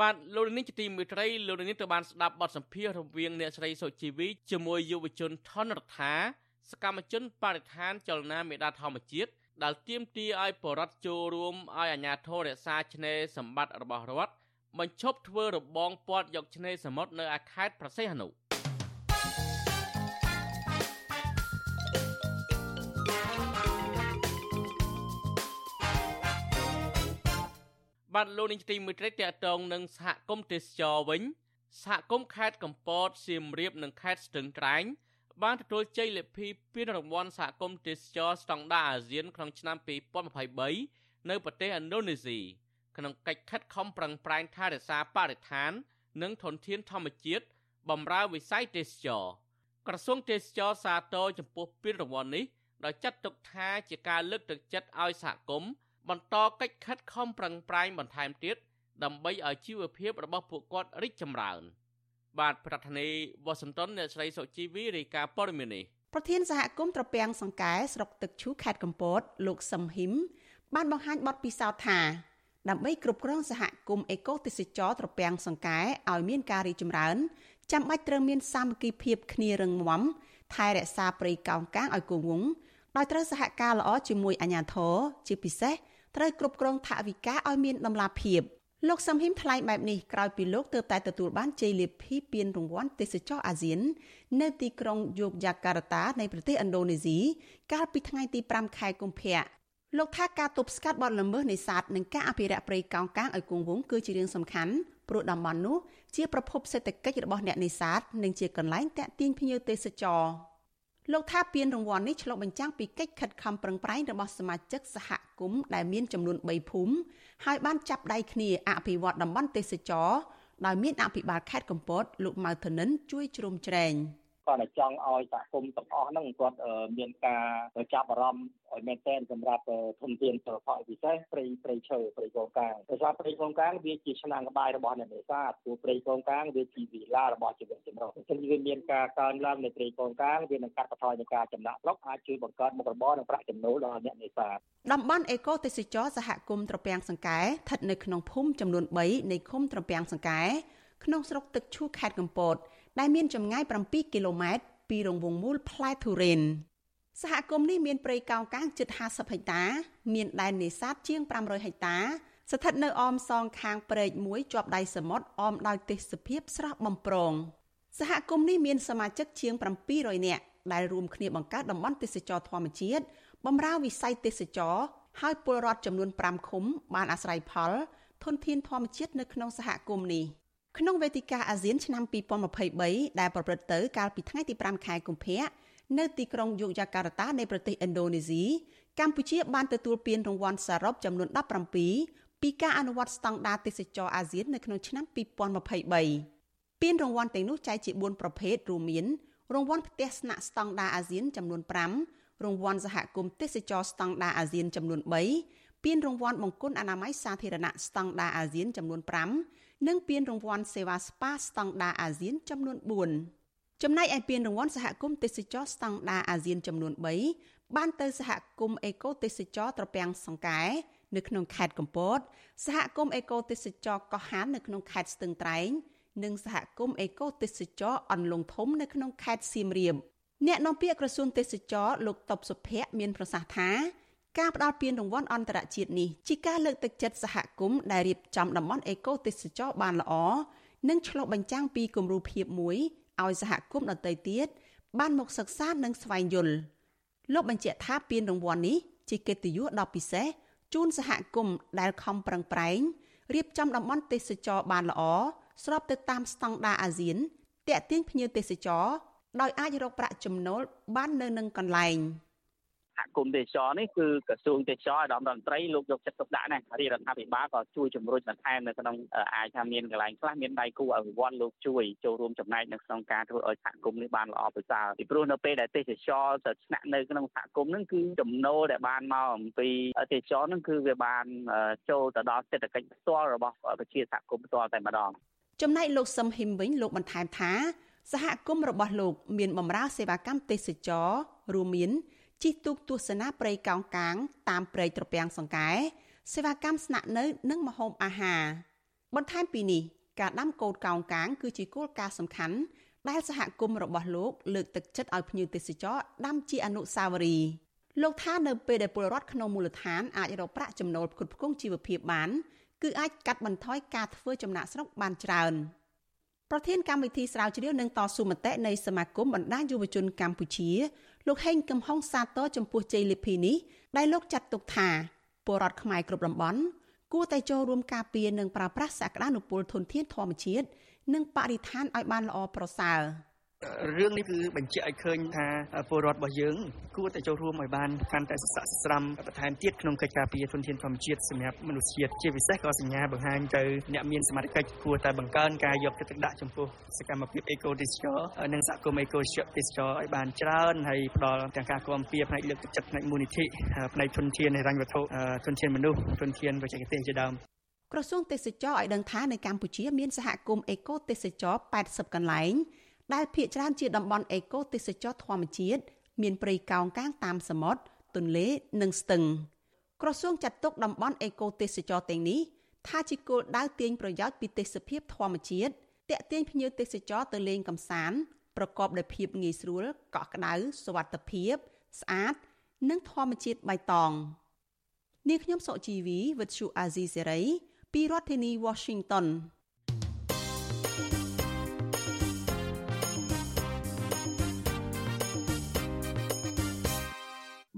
បាទលោកនាងជាទីមេត្រីលោកនាងទៅបានស្ដាប់បទសម្ភាសន៍រវាងអ្នកស្រីសុជីវីជាមួយយុវជនថនរដ្ឋាសកម្មជនបរិស្ថានចលនាមេដាធម្មជាតិ ដែលទាមទារឲ្យបរដ្ឋចូលរួមឲ្យអាជ្ញាធររក្សាឆ្នេរសម្បត្តិរបស់រដ្ឋបញ្ឈប់ធ្វើរបងពាត់យកឆ្នេរសមុទ្រនៅខេត្តប្រសេះអនុបាទលោកនាងទីមួយត្រីតកតងនឹងសហគមន៍ទេសចរវិញសហគមន៍ខេត្តកំពតសៀមរាបនិងខេត្តស្ទឹងត្រែង បានទទួលជ័យលាភីពានរង្វាន់សហគមន៍ទេសចរស្តង់ដារអាស៊ានក្នុងឆ្នាំ2023នៅប្រទេសឥណ្ឌូនេស៊ីក្នុងកិច្ចខិតខំប្រឹងប្រែងថែរក្សាបរិស្ថាន និងធនធានធម្មជាតិបម្រើវិស័យទេសចរក្រសួងទេសចរសាទរចំពោះពានរង្វាន់នេះដោយចាត់ទុកថាជាការលើកទឹកចិត្តឲ្យសហគមន៍បន្តកិច្ចខិតខំប្រឹងប្រែងបន្ថែមទៀតដើម្បីឲ្យជីវភាពរបស់ពួកគាត់រីកចម្រើន។ បាទប្រធានាធិបតីវ៉ាស៊ីនតោនអ្នកស្រីសុជីវីរាយការណ៍ព័ត៌មាននេះប្រធានសហគមន៍ត្រពាំងសង្កែស្រុកទឹកឈូខេត្តកំពត លោកសឹមហ៊ីមបានបង្ហាញបទពិសោធន៍ថាដើម្បីគ្រប់គ្រងសហគមន៍អេកូទេសចរត្រពាំងសង្កែឲ្យមានការរីកចម្រើនចាំបាច់ត្រូវមានសាមគ្គីភាពគ្នារឹងមាំថែរក្សាព្រៃកោងកាងឲ្យគង់វង្សដោយត្រូវសហការល្អជាមួយអាជ្ញាធរជាពិសេសត្រូវគ្រប់គ្រងថវិកាឲ្យមានដំណាភាព លោកសំហ៊ីមថ្លែងបែបនេះក្រោយពីលោកទើបតែទទួលបានជ័យលាភីពានរង្វាន់ទេសចរអាស៊ាន នៅទីក្រុងយូកយ៉ាការតានៃប្រទេសឥណ្ឌូនេស៊ីកាលពីថ្ងៃទី5ខែកុម្ភៈលោកថាការទប់ស្កាត់បទល្មើសនេសាទនិងការអភិរក្សព្រៃកោងកាងឲ្យគង់វង្សគឺជារឿងសំខាន់ព្រោះតំបន់នោះជាប្រភពសេដ្ឋកិច្ចរបស់អ្នកនេសាទនិងជាកន្លែងតាក់ទាញភ្ញៀវទេសចរ។ លោកថាពានរង្វាន់នេះឆ្លុះបញ្ចាំងពីកិច្ចខិតខំប្រឹងប្រែងរបស់សមាជិកសហគមន៍ដែលមានចំនួន3ភូមិហើយបានចាប់ដៃគ្នាអភិវឌ្ឍតំបន់ទេសចរដោយមានអភិបាលខេត្តកំពតលោកម៉ៅធនិនជួយជ្រោមជ្រែង។ គាត់តែចង់ឲ្យសហគមន៍ទាំងអស់ហ្នឹងគាត់មានការចាប់អារម្មណ៍ឲ្យមែនទែនសម្រាប់ធនធានសិល្បៈពិសេសព្រៃព្រៃឈើព្រៃកងកាងដោយសារព្រៃកងកាងវាជាឆ្នាំងក្បាយរបស់អ្នកនេសាទព្រោះព្រៃកងកាងវាជាវិឡារបស់ជីវិតចម្រុះអញ្ចឹងវាមានការកើនឡើងនៃព្រៃកងកាងវានឹងកាត់បន្ថយនៃការចំណាក់ស្រុកអាចជួយបង្កើតមុខរបរនិងប្រាក់ចំណូលដល់អ្នកនេសាទតំបន់អេកូទេសចរសហគមន៍ត្រពាំងសង្កែស្ថិតនៅក្នុងភូមិចំនួន3នៃឃុំត្រពាំងសង្កែក្នុងស្រុកទឹកឈូខេត្តកំពត ដែលមានចម្ងាយ7គីឡូម៉ែត្រពីរង្វង់មូលផ្លែទុរេនសហគមន៍នេះមានព្រៃកោងកាងជិត50ហិកតា មានដែននេសាទជាង500ហិកតា ស្ថិតនៅអមសងខាងព្រែកមួយជាប់ដៃសមុទ្រអមដោយទេសភាពស្រស់បំព្រងសហគមន៍នេះមានសមាជិកជាង700នាក់ដែលរួមគ្នាបង្កើតតំបន់ទេសចរធម្មជាតិបម្រើវិស័យទេសចរហើយពលរដ្ឋចំនួន5ឃុំបានអាស្រ័យផលធនធានធម្មជាតិនៅក្នុងសហគមន៍នេះ។ ក្នុងវេទិកាអាស៊ានឆ្នាំ2023ដែលប្រព្រឹត្តទៅកាលពីថ្ងៃទី5ខែកុម្ភៈនៅទីក្រុងយូយ៉ាការតានៃប្រទេសឥណ្ឌូនេស៊ីកម្ពុជាបានទទួលពានរង្វាន់សរុបចំនួន17ពីការអនុវត្តស្តង់ដារទេសចរអាស៊ាននៅក្នុងឆ្នាំ2023ពានរង្វាន់ទាំងនោះចែកជា4ប្រភេទរួមមានរង្វាន់ផ្ទះស្នាក់ស្តង់ដារអាស៊ានចំនួន5រង្វាន់សហគមន៍ទេសចរស្តង់ដារអាស៊ានចំនួន3ពានរង្វាន់បង្គន់អនាម័យសាធារណៈស្តង់ដារអាស៊ានចំនួន5 និងពានរង្វាន់សេវាស្ប៉ាស្តង់ដារអាស៊ានចំនួន4ចំណែកឯពានរង្វាន់សហគមន៍ទេសចរស្តង់ដារអាស៊ានចំនួន3បានទៅសហគមន៍អេកូទេសចរត្រពាំងសង្កែនៅក្នុងខេត្តកំពត សហគមន៍អេកូទេសចរកោះហាននៅក្នុងខេត្តស្ទឹងត្រែងនិងសហគមន៍អេកូទេសចរអន្លង់ធំនៅក្នុងខេត្តសៀមរាបអ្នកនាំពាក្យក្រសួងទេសចរលោកតបសុភ័ក្រមានប្រសាសន៍ថា ការផ្ដល់ពានរង្វាន់អន្តរជាតិនេះជាការលើកទឹកចិត្តសហគមន៍ដែលរៀបចំតំបន់អេកូទេសចរបានល្អនិងឆ្លុះបញ្ចាំងពីគំរូភាពមួយឲ្យសហគមន៍ដទៃទៀតបានមកសិក្សានិងស្វែងយល់លោកបញ្ជាក់ថាពានរង្វាន់នេះជាកិត្តិយសដ៏ពិសេសជូនសហគមន៍ដែលខំប្រឹងប្រែងរៀបចំតំបន់ទេសចរបានល្អស្របទៅតាមស្តង់ដារអាស៊ានតាក់ទាញភ្ញៀវទេសចរដោយអាចរកប្រាក់ចំណូលបាននៅនឹងកន្លែង។សហ គមន៍ទេសចរនេះគឺក្រសួងទេសចរអាដាមរដ្ឋមន្ត្រីលោកយកចិត្តទុកដាក់ណាស់រាជរដ្ឋាភិបាលក៏ជួយជំរុញបន្ថែមនៅក្នុងអាចថាមានកន្លែងខ្លះមានដៃគូអភិវឌ្ឍលោកជួយចូលរួមចំណែកនៅក្នុងការធ្វើឲ្យសហគមន៍នេះបានល្អប្រសើរពីព្រោះនៅពេលដែលទេសចរទៅស្នាក់នៅក្នុងសហគមន៍ហ្នឹងគឺចំណូលដែលបានមកអំពីទេសចរហ្នឹងគឺវាបានចូលទៅដល់សេដ្ឋកិច្ចផ្ទាល់របស់ប្រជាសហគមន៍ផ្ទាល់តែម្ដងចំណែកលោកសឹមហ៊ីមវិញលោកបន្ថែមថាសហគមន៍របស់លោកមានបម្រើសេវាកម្មទេសចររួមមាន ជិះទូកទស្សនាព្រៃកោងកាង តាមព្រៃត្រពាំងសង្កែសេវាកម្មស្នាក់នៅនិងម្ហូបអាហារបន្ថែមពីនេះការដាំកូនកោងកាង គឺជាគោលការណ៍សំខាន់ដែលសហគមន៍របស់លោកលើកទឹកចិត្តឲ្យភ្ញៀវទេសចរដាំជាអនុស្សាវរីយ៍លោកថានៅពេលដែលពលរដ្ឋក្នុងមូលដ្ឋានអាចរកប្រាក់ចំណូលផ្គត់ផ្គង់ជីវភាពបាន គឺអាចកាត់បន្ថយការធ្វើចំណាក់ស្រុកបានច្រើនប្រធានកម្មវិធីស្រាវជ្រាវនិងតស៊ូមតិនៃសមាគមបណ្ដាញយុវជនកម្ពុជា លោកហេងកំហុងសាទរចំពោះជ័យលាភីនេះដែលលោកចាត់ទុកថាពលរដ្ឋខ្មែរគ្រប់តំបន់គួរតែចូលរួមការពារនិងប្រើប្រាស់សក្តានុពលធនធានធម្មជាតិនិងបរិស្ថានឲ្យបានល្អប្រសើរ។ រឿងនេះគឺបញ្ជាក់ឲ្យឃើញថាពលរដ្ឋរបស់យើង គួរតែចូលរួមឲ្យបានកាន់តែស័ក្តិស្រាំបន្ថែមទៀតក្នុងកិច្ចការពារធនធានធម្មជាតិសម្រាប់មនុស្សជាតិជាពិសេសក៏សញ្ញាបង្ហាញទៅអ្នកមានសមត្ថកិច្ចគួរតែបង្កើនការយកចិត្តទុកដាក់ចំពោះសកម្មភាពអេកូទេសចរនិងសហគមន៍អេកូទេសចរឲ្យបានច្រើនហើយផ្ដល់ទាំងការគាំពៀផ្នែកលើកទឹកចិត្តផ្នែកមូលនិធិផ្នែកធនធានហិរញ្ញវត្ថុធនធានមនុស្សធនធានបច្ចេកទេសជាដើមក្រសួងទេសចរឲ្យដឹងថានៅកម្ពុជាមានសហគមន៍អេកូទេសចរ80កន្លែង ដែលភាគច្រើនជាតំបន់អេកូទេសចរធម្មជាតិមានព្រៃកោងកាងតាមសមុទ្រទន្លេ និងស្ទឹង ក្រសួងចាត់ទុកតំបន់អេកូទេសចរទាំងនេះថាជាគោលដៅទាញប្រយោជន៍ពីទេសភាពធម្មជាតិតាក់ទាញភ្ញៀវទេសចរទៅលេងកម្សាន្តប្រកបដោយភាពងាយស្រួលកក់ក្ដៅសុវត្ថិភាពស្អាត និងធម្មជាតិបៃតងនាងខ្ញុំសុជីវីវិទ្យុអាស៊ីសេរីពីរដ្ឋធានី Washington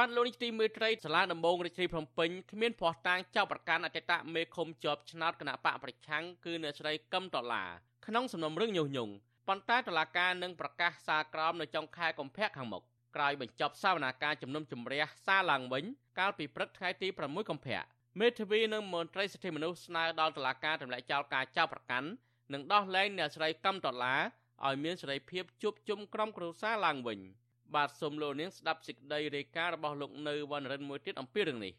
បានលោកនេះទីមេត្រីសាលាដំបងរាជធានីភ្នំពេញគ្មានភ័ស្តុតាងចោទប្រកាន់អតីតមេឃុំជាប់ឆ្នោតគណៈបកប្រឆាំងគឺអ្នកស្រីកឹមដុល្លារក្នុងសំណុំរឿងញុះញង់ប៉ុន្តែតុលាការនឹងប្រកាសសាលក្រមនៅចុងខែកុម្ភៈខាងមុខក្រោយបញ្ចប់សវនាការជំនុំជម្រះសារឡើងវិញកាលពីព្រឹកថ្ងៃទី6កុម្ភៈមេធាវីនិងមន្ត្រីសិទ្ធិមនុស្សស្នើដល់តុលាការទម្លាក់ចោលការចោទប្រកាន់និងដោះលែងអ្នកស្រីកឹមដុល្លារឲ្យមានសេរីភាពជួបជុំក្រុមគ្រួសារឡើងវិញ។ បាទសូមលោកនាងស្ដាប់សេចក្តីរាយការណ៍របស់លោកនៅវណ្ណរិនមួយទៀតអំពីរឿងនេះ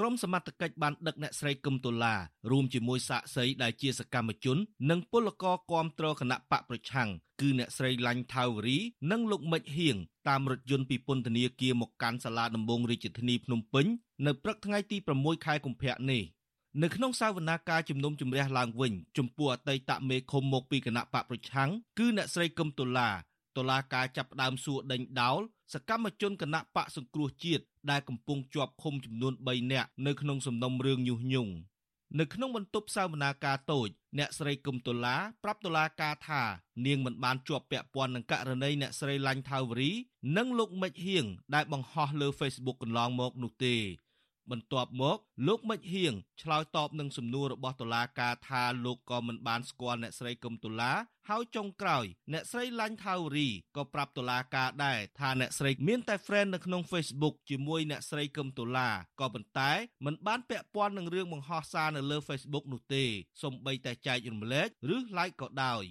ក្រុមសមត្ថកិច្ចបានដឹកអ្នកស្រីកឹមតូឡារួមជាមួយសាក្សីដែលជាសកម្មជន និងពលករគាំទ្រគណៈបកប្រឆាំងគឺអ្នកស្រីឡាញ់ថាវរី និងលោកមិចហៀងតាមរថយន្តពីពន្ធនាគារមកកាន់សាលាដំបងរាជធានីភ្នំពេញនៅព្រឹកថ្ងៃទី6ខែកុម្ភៈនេះនៅក្នុងសាវនាការជំនុំជម្រះឡើងវិញចំពោះអតីតមេឃុំមកពីគណៈបកប្រឆាំងគឺអ្នកស្រីកឹមតូឡា តុលាការចាប់ផ្ដើមសួរដេញដោលសកម្មជនគណៈបកសង្គ្រោះជាតិដែលកំពុងជាប់ឃុំចំនួន3នាក់នៅក្នុងសំណុំរឿងញុះញង់នៅក្នុងបន្ទប់សាវនាការតូចអ្នកស្រីកឹមតូឡាប្រាប់តុលាការថានាងមិនបានជាប់ពាក់ព័ន្ធនឹងករណីអ្នកស្រីឡាញ់ថាវរី និងលោកមិចហៀងដែលបង្ហោះលើ Facebook កន្លងមកនោះទេ បន្ទាប់មកលោកមិចហៀងឆ្លើយតបនឹងសំណួររបស់តុលាការថាលោកក៏មិនបានស្គាល់អ្នកស្រីកឹមតុលាហើយចុងក្រោយអ្នកស្រីឡាញ់ថាវរីក៏ប្រាប់តុលាការដែរថាអ្នកស្រីមានតែ friend នៅក្នុង Facebook ជាមួយអ្នកស្រីកឹមតុលាក៏ប៉ុន្តែមិនបានពាក់ព័ន្ធនឹងរឿងបង្ហោះសារនៅលើ Facebook នោះទេសូម្បីតែចែករំលែកឬ like ក៏ដោយ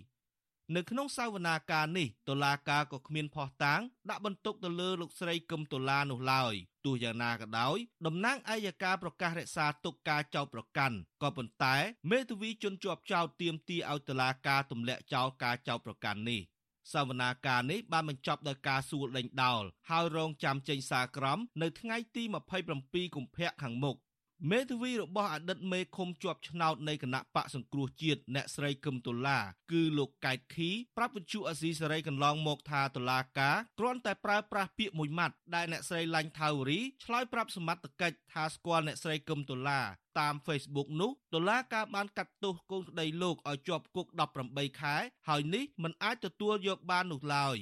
នៅក្នុងសាវនាការនេះតុលាការក៏គ្មានភ័ស្តុតាងដាក់បន្ទុកទៅលើលោកស្រីកឹមតុលានោះឡើយទោះយ៉ាងណាក៏ដោយតំណាងអัยការប្រកាសរក្សាទុកការចោទប្រកាន់ក៏ប៉ុន្តែមេធាវីជន់ជាប់ចោទទាមទារឲ្យតុលាការទម្លាក់ចោលការចោទប្រកាន់នេះសវនាការនេះបានបញ្ចប់ដោយការសួរដេញដោលហើយរងចាំចេញសារក្រមនៅថ្ងៃទី27កុម្ភៈខាងមុខ មេធាវីរបស់អតីតមេឃុំជាប់ឆ្នោតនៃគណៈបកសង្គ្រោះជាតិអ្នកស្រីកឹមតុលាគឺលោកកែតខីប្រាប់វិទ្យុអស៊ីសេរីកន្លងមកថាតុលាការគ្រាន់តែប្រើប្រាស់ពាក្យមួយម៉ាត់ដែលអ្នកស្រីឡាញ់ថាវរីឆ្លើយប្រាប់សមត្ថកិច្ចថាស្គាល់អ្នកស្រីកឹមតុលាតាម Facebook នោះតុលាការបានកាត់ទោសកូនក្តីលោកឲ្យជាប់គុក18ខែហើយនេះមិនអាចទទួលយកបាននោះឡើយ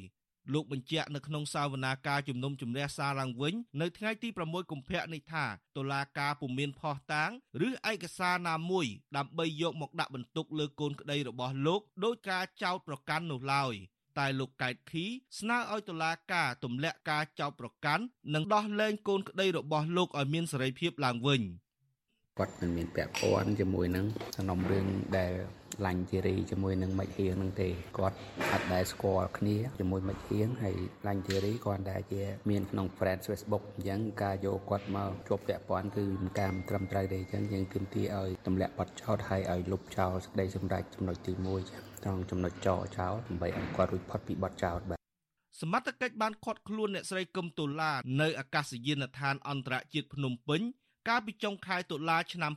លោកបញ្ជាក់នៅក្នុងសាវនាការជំនុំជម្រះសារឡើងវិញនៅថ្ងៃទី6កុម្ភៈនេះថាតុលាការពុំមានភស្តុតាងឬឯកសារណាមួយដើម្បីយកមកដាក់បន្ទុកលើកូនក្តីរបស់លោកដោយការចោទប្រកាន់នោះឡើយតែលោកកែតខីស្នើឲ្យតុលាការទម្លាក់ការចោទប្រកាន់និងដោះលែងកូនក្តីរបស់លោកឲ្យមានសេរីភាពឡើងវិញគាត់មិនមានពាក់ព័ន្ធជាមួយនឹងសំណុំរឿងដែល ឡាញ់ធីរីជាមួយនឹងមិចហៀងនឹងទេគាត់អត់ដែលស្គាល់គ្នាជាមួយមិចហៀងហើយឡាញ់ធីរីគាត់តែជាមានក្នុង friend Facebook អញ្ចឹងការយកគាត់មកជាប់ពាក់ព័ន្ធគឺមិនការមិនត្រឹមត្រូវទេអញ្ចឹងយើងគិតទីឲ្យទម្លាក់ប័ណ្ណចោតហើយឲ្យលុបចោលសេចក្តីសម្រេចចំណុចទី1ចឹងត្រង់ចំណុចចោចោលដើម្បីឲ្យគាត់រួចផុតពីប័ណ្ណចោតបាទសមត្ថកិច្ចបានឃាត់ខ្លួនអ្នកស្រីកឹមតូឡានៅអាកាសយានដ្ឋានអន្តរជាតិភ្នំពេញ កាលពីចុងខែតុលាឆ្នាំ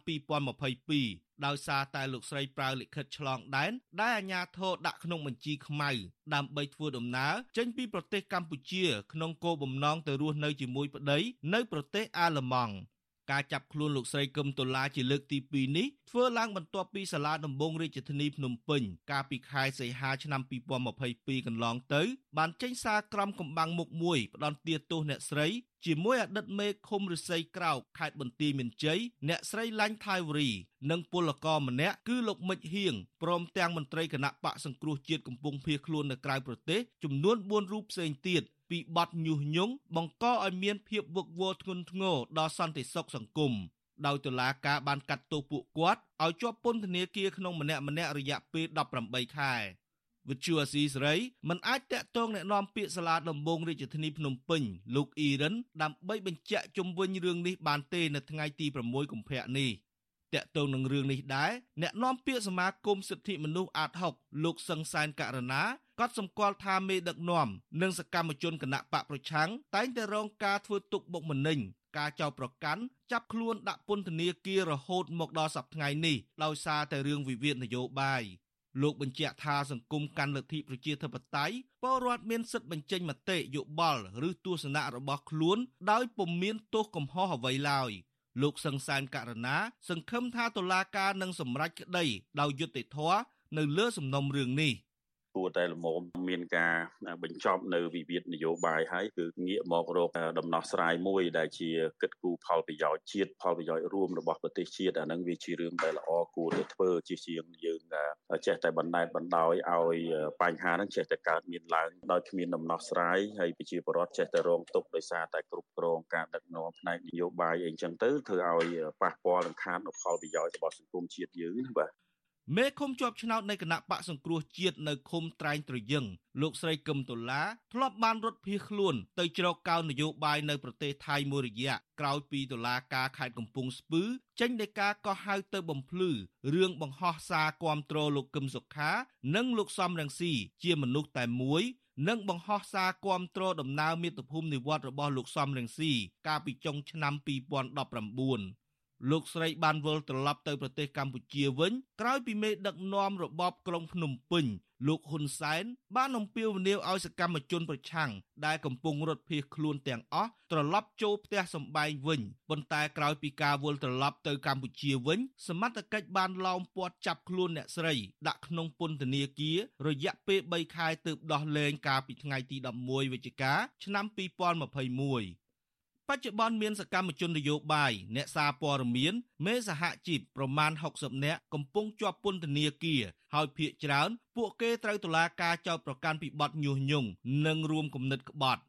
2022ដោយសារតែលោកស្រីប្រើលិខិតឆ្លងដែនដែលអាជ្ញាធរដាក់ក្នុងបញ្ជីខ្មៅដើម្បីធ្វើដំណើរចេញពីប្រទេសកម្ពុជាក្នុងគោលបំណងទៅរស់នៅជាមួយប្តីនៅប្រទេសអាល្លឺម៉ង់ ការចាប់ខ្លួនលោកស្រីកឹមតូឡាជាលើកទី2នេះធ្វើឡើងបន្ទាប់ពីសាលាដំបងរាជធានីភ្នំពេញកាលពីខែសីហាឆ្នាំ2022កន្លងទៅ បានចេញសារក្រមកំបាំងមុខមួយផ្ដន្ទាទោសអ្នកស្រីជាមួយអតីតមេឃុំរិស័យក្រោកខេត្តបន្ទាយមានជ័យអ្នកស្រីឡាញ់ថៃវរី និងពលករម្នាក់គឺលោកមិចហៀងព្រមទាំងមន្ត្រីគណៈបកសង្គ្រោះជាតិកំពុងភៀសខ្លួននៅក្រៅប្រទេសចំនួន4រូបផ្សេងទៀត ពីបទញុះញង់បង្កឲ្យមានភាពវឹកវរធ្ងន់ធ្ងរដល់សន្តិសុខសង្គមដោយតុលាការបានកាត់ទោសពួកគាត់ឲ្យជាប់ពន្ធនាគារក្នុងម្នាក់ម្នាក់រយៈពេល18ខែវិទ្យុអាស៊ីសេរីមិនអាចតាក់ទងแนะនាំពាក្យសាលាដំបងរាជធានីភ្នំពេញលោកអ៊ីរ៉ានដើម្បីបញ្ជាក់ជុំវិញរឿងនេះបានទេនៅថ្ងៃទី6កុម្ភៈនេះតាក់ទងនឹងរឿងនេះដែរអ្នកនាំពាក្យសមាគមសិទ្ធិមនុស្សអាត6លោកសឹងសែនករណា ក៏សម្គាល់ថាមេដឹកនាំនិងសកម្មជនគណៈបកប្រឆាំងតែងតែរងការធ្វើទុកបុកម្នេញការចោទប្រកាន់ចាប់ខ្លួនដាក់ពន្ធនាគាររហូតមកដល់សប្តាហ៍ថ្ងៃនេះដោយសារតែរឿងវិវាទនយោបាយលោកបញ្ជាក់ថាសង្គមកាន់លទ្ធិប្រជាធិបតេយ្យពលរដ្ឋមានសិទ្ធិបញ្ចេញមតិយោបល់ឬទស្សនៈរបស់ខ្លួនដោយពុំមានទោសកំហុសអ្វីឡើយលោកសង្សានករណាសង្ឃឹមថាតុលាការនឹងសម្រេចក្តីដោយយុត្តិធម៌នៅលើសំណុំរឿងនេះ។ គួរតែលមមមានការបញ្ចប់នៅវិវាទនយោបាយហើយគឺងាកមករកដំណោះស្រាយមួយដែលជាគិតគូរផលប្រយោជន៍ជាតិផលប្រយោជន៍រួមរបស់ប្រទេសជាតិអានឹងវាជារឿងដែលល្អគួរតែធ្វើជាជាងយើងចេះតែបណ្តែតបណ្ដោយឲ្យបញ្ហាហ្នឹងចេះតែកើតមានឡើងដោយគ្មានដំណោះស្រាយហើយប្រជាពលរដ្ឋចេះតែរងទុក្ខដោយសារតែគ្រប់គ្រងការដឹកនាំផ្នែកនយោបាយអីចឹងទៅធ្វើឲ្យប៉ះពាល់នឹងខាតនូវផលប្រយោជន៍របស់សង្គមជាតិយើងណាបាទ មេឃុំជាប់ឆ្នោតនៃគណៈបកសង្គ្រោះជាតិនៅឃុំត្រែងត្រយឹងលោកស្រីកឹមតុលាធ្លាប់បានរត់ភៀសខ្លួនទៅជ្រកកោននយោបាយនៅប្រទេសថៃមួយរយៈក្រោយពីតុលាការខេត្តកំពង់ស្ពឺចេញដីកាកោះហៅទៅបំភ្លឺរឿងបង្ហោះសារគាំទ្រលោកកឹមសុខា និងលោកសំរងស៊ីជាមនុស្សតែមួយនិងបង្ហោះសារគាំទ្រដំណើរមាតុភូមិនិវត្តរបស់លោកសំរងស៊ីកាលពីចុងឆ្នាំ2019 លោកស្រីបានវិលត្រឡប់ទៅប្រទេសកម្ពុជាវិញក្រោយពីមេដឹកនាំរបបក្រុងភ្នំពេញលោកហ៊ុនសែនបានអំពាវនាវឲ្យសកម្មជនប្រឆាំងដែលកំពុងរត់ភៀសខ្លួនទាំងអស់ត្រឡប់ចូលផ្ទះសម្បែងវិញប៉ុន្តែក្រោយពីការវិលត្រឡប់ទៅកម្ពុជាវិញ សមត្ថកិច្ចបានឡោមព័ទ្ធចាប់ខ្លួនអ្នកស្រីដាក់ក្នុងពន្ធនាគាររយៈពេល3ខែទើបដោះលែងកាលពីថ្ងៃទី11វិច្ឆិកាឆ្នាំ2021 បច្ចុប្បន្នមានសកម្មជននយោបាយអ្នកសារព័ត៌មានមេសហជីពប្រមាណ60នាក់កំពុងជាប់ពន្ធនាគារហើយភ ieck ច្រើន ពួកគេត្រូវតុលាការចោទប្រកាន់ពីបទញុះញង់និងរួមគំនិតក្បត់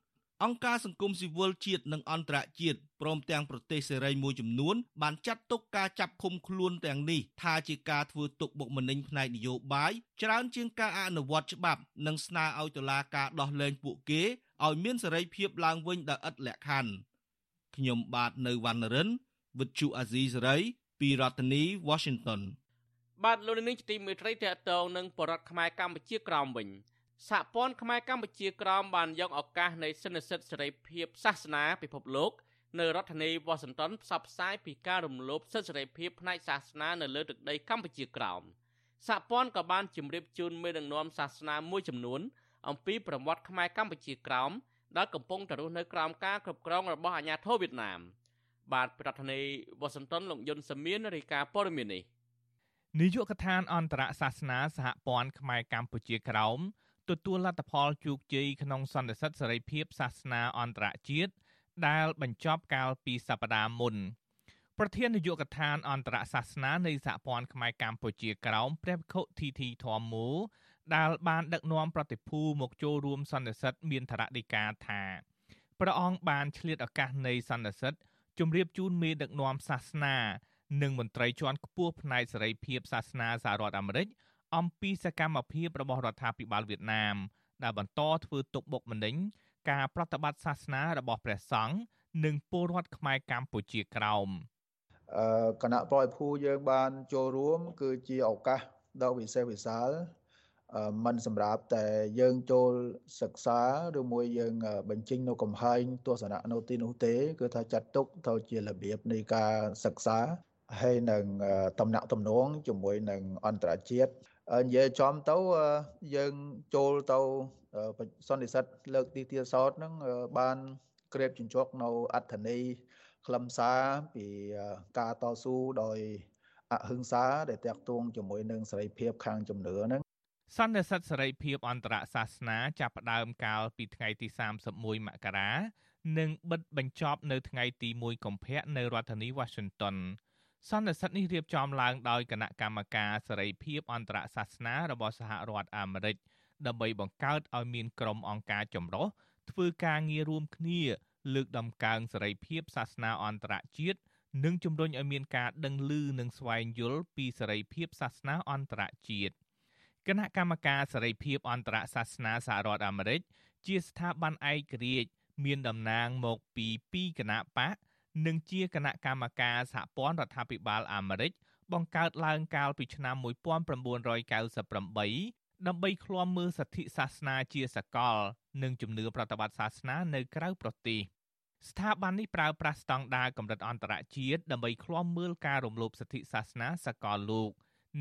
អង្គការសង្គមស៊ីវិលជាតិនិងអន្តរជាតិព្រមទាំងប្រទេសសេរីមួយចំនួនបានចាត់ទុកការចាប់ឃុំខ្លួនទាំងនេះថាជាការធ្វើទុកបុកម្នេញផ្នែកនយោបាយច្រើនជាងការអនុវត្តច្បាប់និងស្នើឲ្យតុលាការដោះលែងពួកគេឲ្យមានសេរីភាពឡើងវិញដោយឥតលក្ខខណ្ឌ ខ្ញុំបាទនៅវណ្ណរិន With Chu Azizi Saray ពីរដ្ឋធានី Washington បាទលោកនាងជាទីមេត្រីតកតងនឹងបរដ្ឋខ្មែរកម្ពុជាក្រោមវិញសហព័ន្ធខ្មែរកម្ពុជាក្រោមបានយកឱកាសនៃសិទ្ធិសិទ្ធិសេរីភាពសាសនាពិភពលោកនៅរដ្ឋធានីវ៉ាស៊ីនតោនផ្សព្វផ្សាយពីការរំលោភសិទ្ធិសេរីភាពផ្នែកសាសនានៅលើទឹកដីកម្ពុជាក្រោមសហព័ន្ធក៏បានជម្រាបជូនមេដឹកនាំសាសនាមួយចំនួនអំពីប្រវត្តិខ្មែរកម្ពុជាក្រោម ដែលកំពុងតែរស់នៅក្រោមការគ្រប់គ្រងរបស់អាជ្ញាធរវៀតណាមបាទប្រធានាធិបតីវ៉ាស៊ីនតោនលោកយុនសាមៀនរាយការណ៍ព័ត៌មាននេះនាយកដ្ឋានអន្តរសាសនាសហព័ន្ធខ្មែរកម្ពុជាក្រោមទទួលលទ្ធផលជោគជ័យក្នុងសន្និសីទសេរីភាពសាសនាអន្តរជាតិដែលបញ្ចប់កាលពីសប្តាហ៍មុនប្រធាននាយកដ្ឋានអន្តរសាសនានៃសហព័ន្ធខ្មែរកម្ពុជាក្រោមព្រះវិខុធីធីធម្មូ ដែលបានដឹកនាំប្រតិភូមកចូលរួមសន្និសីទមានធរណីកាថាព្រះអង្គបានឆ្លៀតឱកាសនៃសន្និសីទជម្រាបជូនមេដឹកនាំសាសនា និងមន្ត្រីជាន់ខ្ពស់ផ្នែកសេរីភាពសាសនាសហរដ្ឋអាមេរិកអំពីសកម្មភាពរបស់រដ្ឋាភិបាលវៀតណាម ដែលបន្តធ្វើទុកបុកម្នេញការប្រតិបត្តិសាសនារបស់ព្រះសង្ឃនិងពលរដ្ឋខ្មែរកម្ពុជាក្រោមគណៈប្រយភូយើងបានចូលរួម គឺជាឱកាសដ៏វិសេសវិសាល มันសម្រាប់តែយើងចូលសិក្សាឬមួយយើងបញ្ចេញនៅកំហែងទស្សនៈនៅទីនោះទេ គឺថាចាត់ទុកទៅជារបៀបនៃការសិក្សាហើយនឹងតំណាក់តំណងជាមួយនឹងអន្តរជាតិនិយាយចំទៅយើងចូលទៅសន្និសិទលើកទីទៀតសោតហ្នឹងបានក្រេបជញ្ជក់នៅអត្ថន័យខ្លឹមសារពីការតស៊ូដោយអហិង្សាដែលតាក់ទងជាមួយនឹងសេរីភាពខាងជំនឿហ្នឹង សន្និសិទសេរីភាពអន្តរសាសនាចាប់ផ្ដើមកាលពីថ្ងៃទី31មករានិងបិទបញ្ចប់នៅថ្ងៃទី1កុម្ភៈនៅរដ្ឋធានី Washington សន្និសិទនេះរៀបចំឡើងដោយគណៈកម្មការសេរីភាពអន្តរសាសនារបស់សហរដ្ឋអាមេរិកដើម្បីបង្កើតឲ្យមានក្រុមអង្គការចម្រុះធ្វើការងាររួមគ្នា លើកដំកើងសេរីភាពសាសនាអន្តរជាតិនិងជំរុញឲ្យមានការដឹងឮនិងស្វែងយល់ពីសេរីភាពសាសនាអន្តរជាតិ។ គណៈកម្មការសេរីភាពអន្តរសាសនាសហរដ្ឋអាមេរិកជាស្ថាប័នឯករាជ្យមានតំណាងមកពីពីរគណៈបកនិងជាគណៈកម្មការសហព័ន្ធរដ្ឋាភិបាលអាមេរិកបង្កើតឡើងកាលពីឆ្នាំ1998ដើម្បីឃ្លាំមើលសិទ្ធិសាសនាជាសកល និងជំនឿប្រតិបត្តិសាសនានៅក្រៅប្រទេសស្ថាប័ននេះប្រើប្រាស់ស្តង់ដារកម្រិតអន្តរជាតិដើម្បីឃ្លាំមើលការរំលោភសិទ្ធិសាសនាសកលលោក។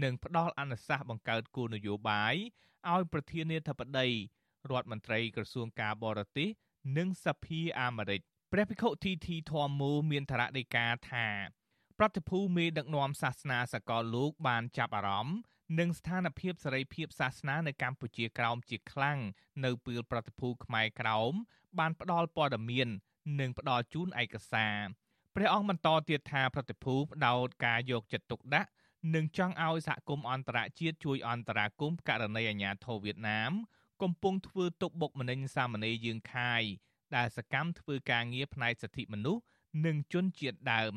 និងផ្ដល់អនុសាសន៍បង្កើតគោលនយោបាយឲ្យប្រធានាធិបតីរដ្ឋមន្ត្រីក្រសួងការបរទេសនិងសភាអាមេរិកព្រះភិក្ខុធីធីធម្មូមានធរណីកាថាប្រតិភូមេដឹកនាំសាសនាសកលលោកបានចាប់អារម្មណ៍និងស្ថានភាពសេរីភាពសាសនានៅកម្ពុជាក្រោមជាខ្លាំងនៅពេលប្រតិភូខ្មែរក្រោមបានផ្ដល់ព័ត៌មាន និងផ្ដល់ជូនឯកសារព្រះអង្គបន្តទៀតថាប្រតិភូផ្ដោតការយកចិត្តទុកដាក់ និងចង់ឲ្យសហគមន៍អន្តរជាតិជួយអន្តរាគមន៍ករណីអាញាធរវៀតណាម កំពុងធ្វើទុកបុកម្នេញសាមណេរយើងខាយដែលសកម្មធ្វើការងារផ្នែកសិទ្ធិមនុស្សនិងជនជាតិដើម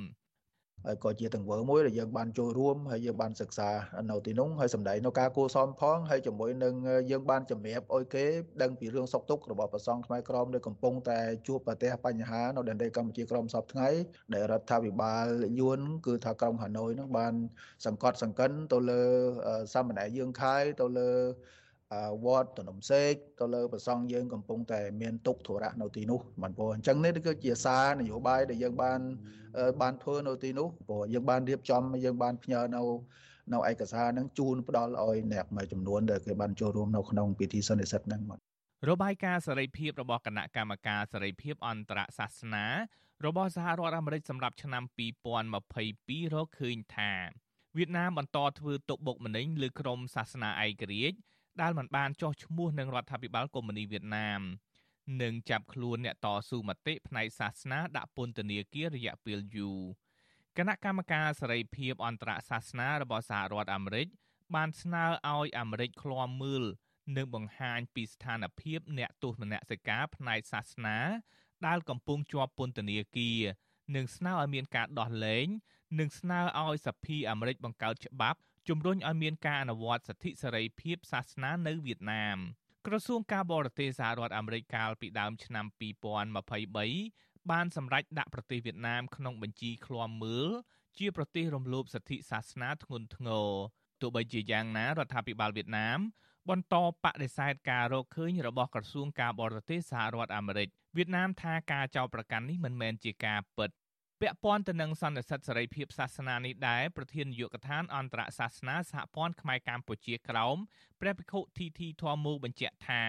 ហើយក៏ជាទង្វើមួយដែលយើងបានចូលរួមហើយយើងបានសិក្សានៅទីនោះហើយសម្ដែងនៅការគួសមផងហើយជាមួយនឹងយើងបានជំរាបអុយគេដឹងពីរឿងសុខទុក្ខរបស់ប្រសង់ខ្មែរក្រមនៅកំពុងតែជួបប្រទះបញ្ហានៅដែនដីកម្ពុជាក្រមសពថ្ងៃដែលរដ្ឋាភិបាលយួនគឺថាក្រុងហាណូយនឹងបានសង្កត់សង្កិនទៅលើសាមណេរយើងខៃទៅលើ វត្តតំណំសេកទៅលើប្រសង់យើងកំពុងតែមានទុកធរៈនៅទីនោះបានព្រោះអញ្ចឹងនេះគឺជាសារនយោបាយដែលយើងបានបានធ្វើនៅទីនោះព្រោះយើងបានរៀបចំយើងបានផ្ញើនៅនៅឯកសារហ្នឹងជូនផ្ដល់ឲ្យអ្នកមួយចំនួនដែលគេបានចូលរួមនៅក្នុងពិធីសន្និសីទហ្នឹងមករបាយការណ៍សេរីភាពរបស់គណៈកម្មការសេរីភាពអន្តរសាសនារបស់សហរដ្ឋអាមេរិកសម្រាប់ឆ្នាំ2022រកឃើញថាវៀតណាមបន្តធ្វើទុកបុកម្នេញលើក្រមសាសនាឯករាជ្យ ដែលមិនបានចោះឈ្មោះនឹងរដ្ឋាភិបាលកុម្មុយនីសវៀតណាមនិងចាប់ខ្លួនអ្នកតស៊ូមតិផ្នែកសាសនាដាក់ពន្ធនាគាររយៈពេលយូរគណៈកម្មការសេរីភាពអន្តរសាសនារបស់សហរដ្ឋអាមេរិកបានស្នើឲ្យអាមេរិកឃ្លាំមើលនិងបង្ហាញពីស្ថានភាពអ្នកទស្សនសិកាផ្នែកសាសនាដែលកំពុងជាប់ពន្ធនាគារនិងស្នើឲ្យមានការដោះលែងនិងស្នើឲ្យសភាអាមេរិកបង្កើតច្បាប់ ជំរុញឲ្យមានការអនុវត្តសិទ្ធិសេរីភាពសាសនានៅវៀតណាមក្រសួងការបរទេសសហរដ្ឋអាមេរិកកាលពីដើមឆ្នាំ2023បានសម្រេចដាក់ប្រទេសវៀតណាមក្នុងបញ្ជីឃ្លាំមើលជាប្រទេសរំលោភសិទ្ធិសាសនាធ្ងន់ធ្ងរទោះបីជាយ៉ាងណារដ្ឋាភិបាលវៀតណាមបន្តបដិសេធការរកឃើញរបស់ក្រសួងការបរទេសសហរដ្ឋអាមេរិកវៀតណាមថាការចោទប្រកាន់នេះមិនមែនជាការពិត ពាក់ព័ន្ធទៅនឹងសន្និសីទសេរីភាពសាសនានេះដែរប្រធាននាយកដ្ឋានអន្តរសាសនាសហព័ន្ធខ្មែរកម្ពុជាក្រោមព្រះភិក្ខុធីធីធម្មូបញ្ជាក់ថា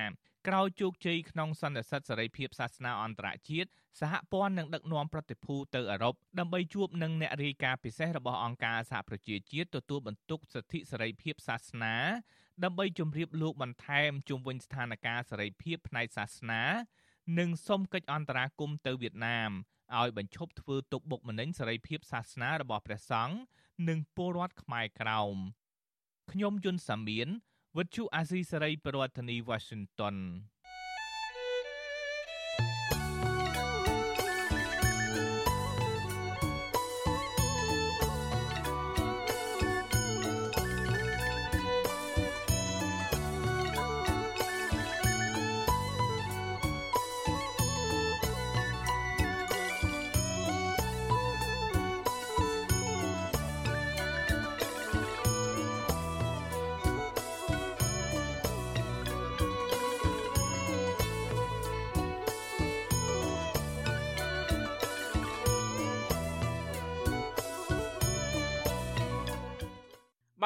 ក្រោយជោគជ័យក្នុងសន្និសីទសេរីភាពសាសនាអន្តរជាតិសហព័ន្ធនឹងដឹកនាំប្រតិភូទៅអឺរ៉ុបដើម្បីជួបនឹងអ្នករាយការណ៍ពិសេសរបស់អង្គការសហប្រជាជាតិទទួលបន្ទុកសិទ្ធិសេរីភាពសាសនា ដើម្បីជម្រាបលោកបន្ថែមជុំវិញស្ថានភាពសេរីភាពផ្នែកសាសនា និងសុំកិច្ចអន្តរាគមន៍ទៅវៀតណាម ឲ្យបញ្ឈប់ធ្វើទុកបុកម្នេញសេរីភាពសាសនារបស់ព្រះសង្ឃនិងពលរដ្ឋខ្មែរក្រោមខ្ញុំយុនសាមៀនវិទ្យុអាស៊ីសេរីប្រធានាធិបតី Washington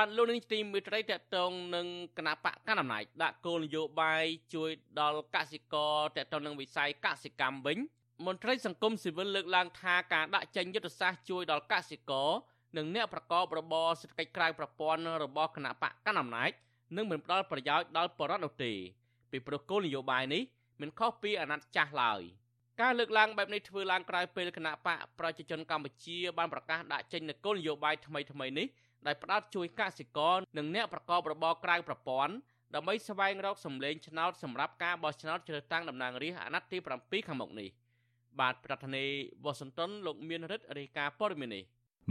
បាទលោកនាងទីមេត្រីតកតងនឹងគណៈបកកណ្ដាលអំណាចដាក់គោលនយោបាយជួយដល់កសិករតកតងនឹងវិស័យកសិកម្មវិញមន្ត្រីសង្គមស៊ីវិលលើកឡើងថាការដាក់ចេញយុទ្ធសាស្ត្រជួយដល់កសិករនិងអ្នកប្រកបរបរសេដ្ឋកិច្ចក្រៅប្រព័ន្ធរបស់គណៈបកកណ្ដាលអំណាចនឹងមិនផ្ដល់ប្រយោជន៍ដល់ប្រជាពលរដ្ឋនោះទេពីព្រោះគោលនយោបាយនេះមិនខុសពីអាណត្តិចាស់ឡើយការលើកឡើងបែបនេះធ្វើឡើងក្រោយពេលគណៈបកប្រជាជនកម្ពុជាបានប្រកាសដាក់ចេញនូវគោលនយោបាយថ្មីៗនេះ ដែលផ្ដោតជួយកសិករនិងអ្នកប្រកបរបរក្រៅប្រព័ន្ធដើម្បីស្វែងរកសម្លេងឆ្នោតសម្រាប់ការបោះឆ្នោតជ្រើសតាំងតំណាងរាស្ត្រអាណត្តិទី7ខាងមុខនេះបាទប្រធានាធិបតីវ៉ាស៊ីនតោនលោកមានរិទ្ធរាយការណ៍ព័ត៌មាននេះ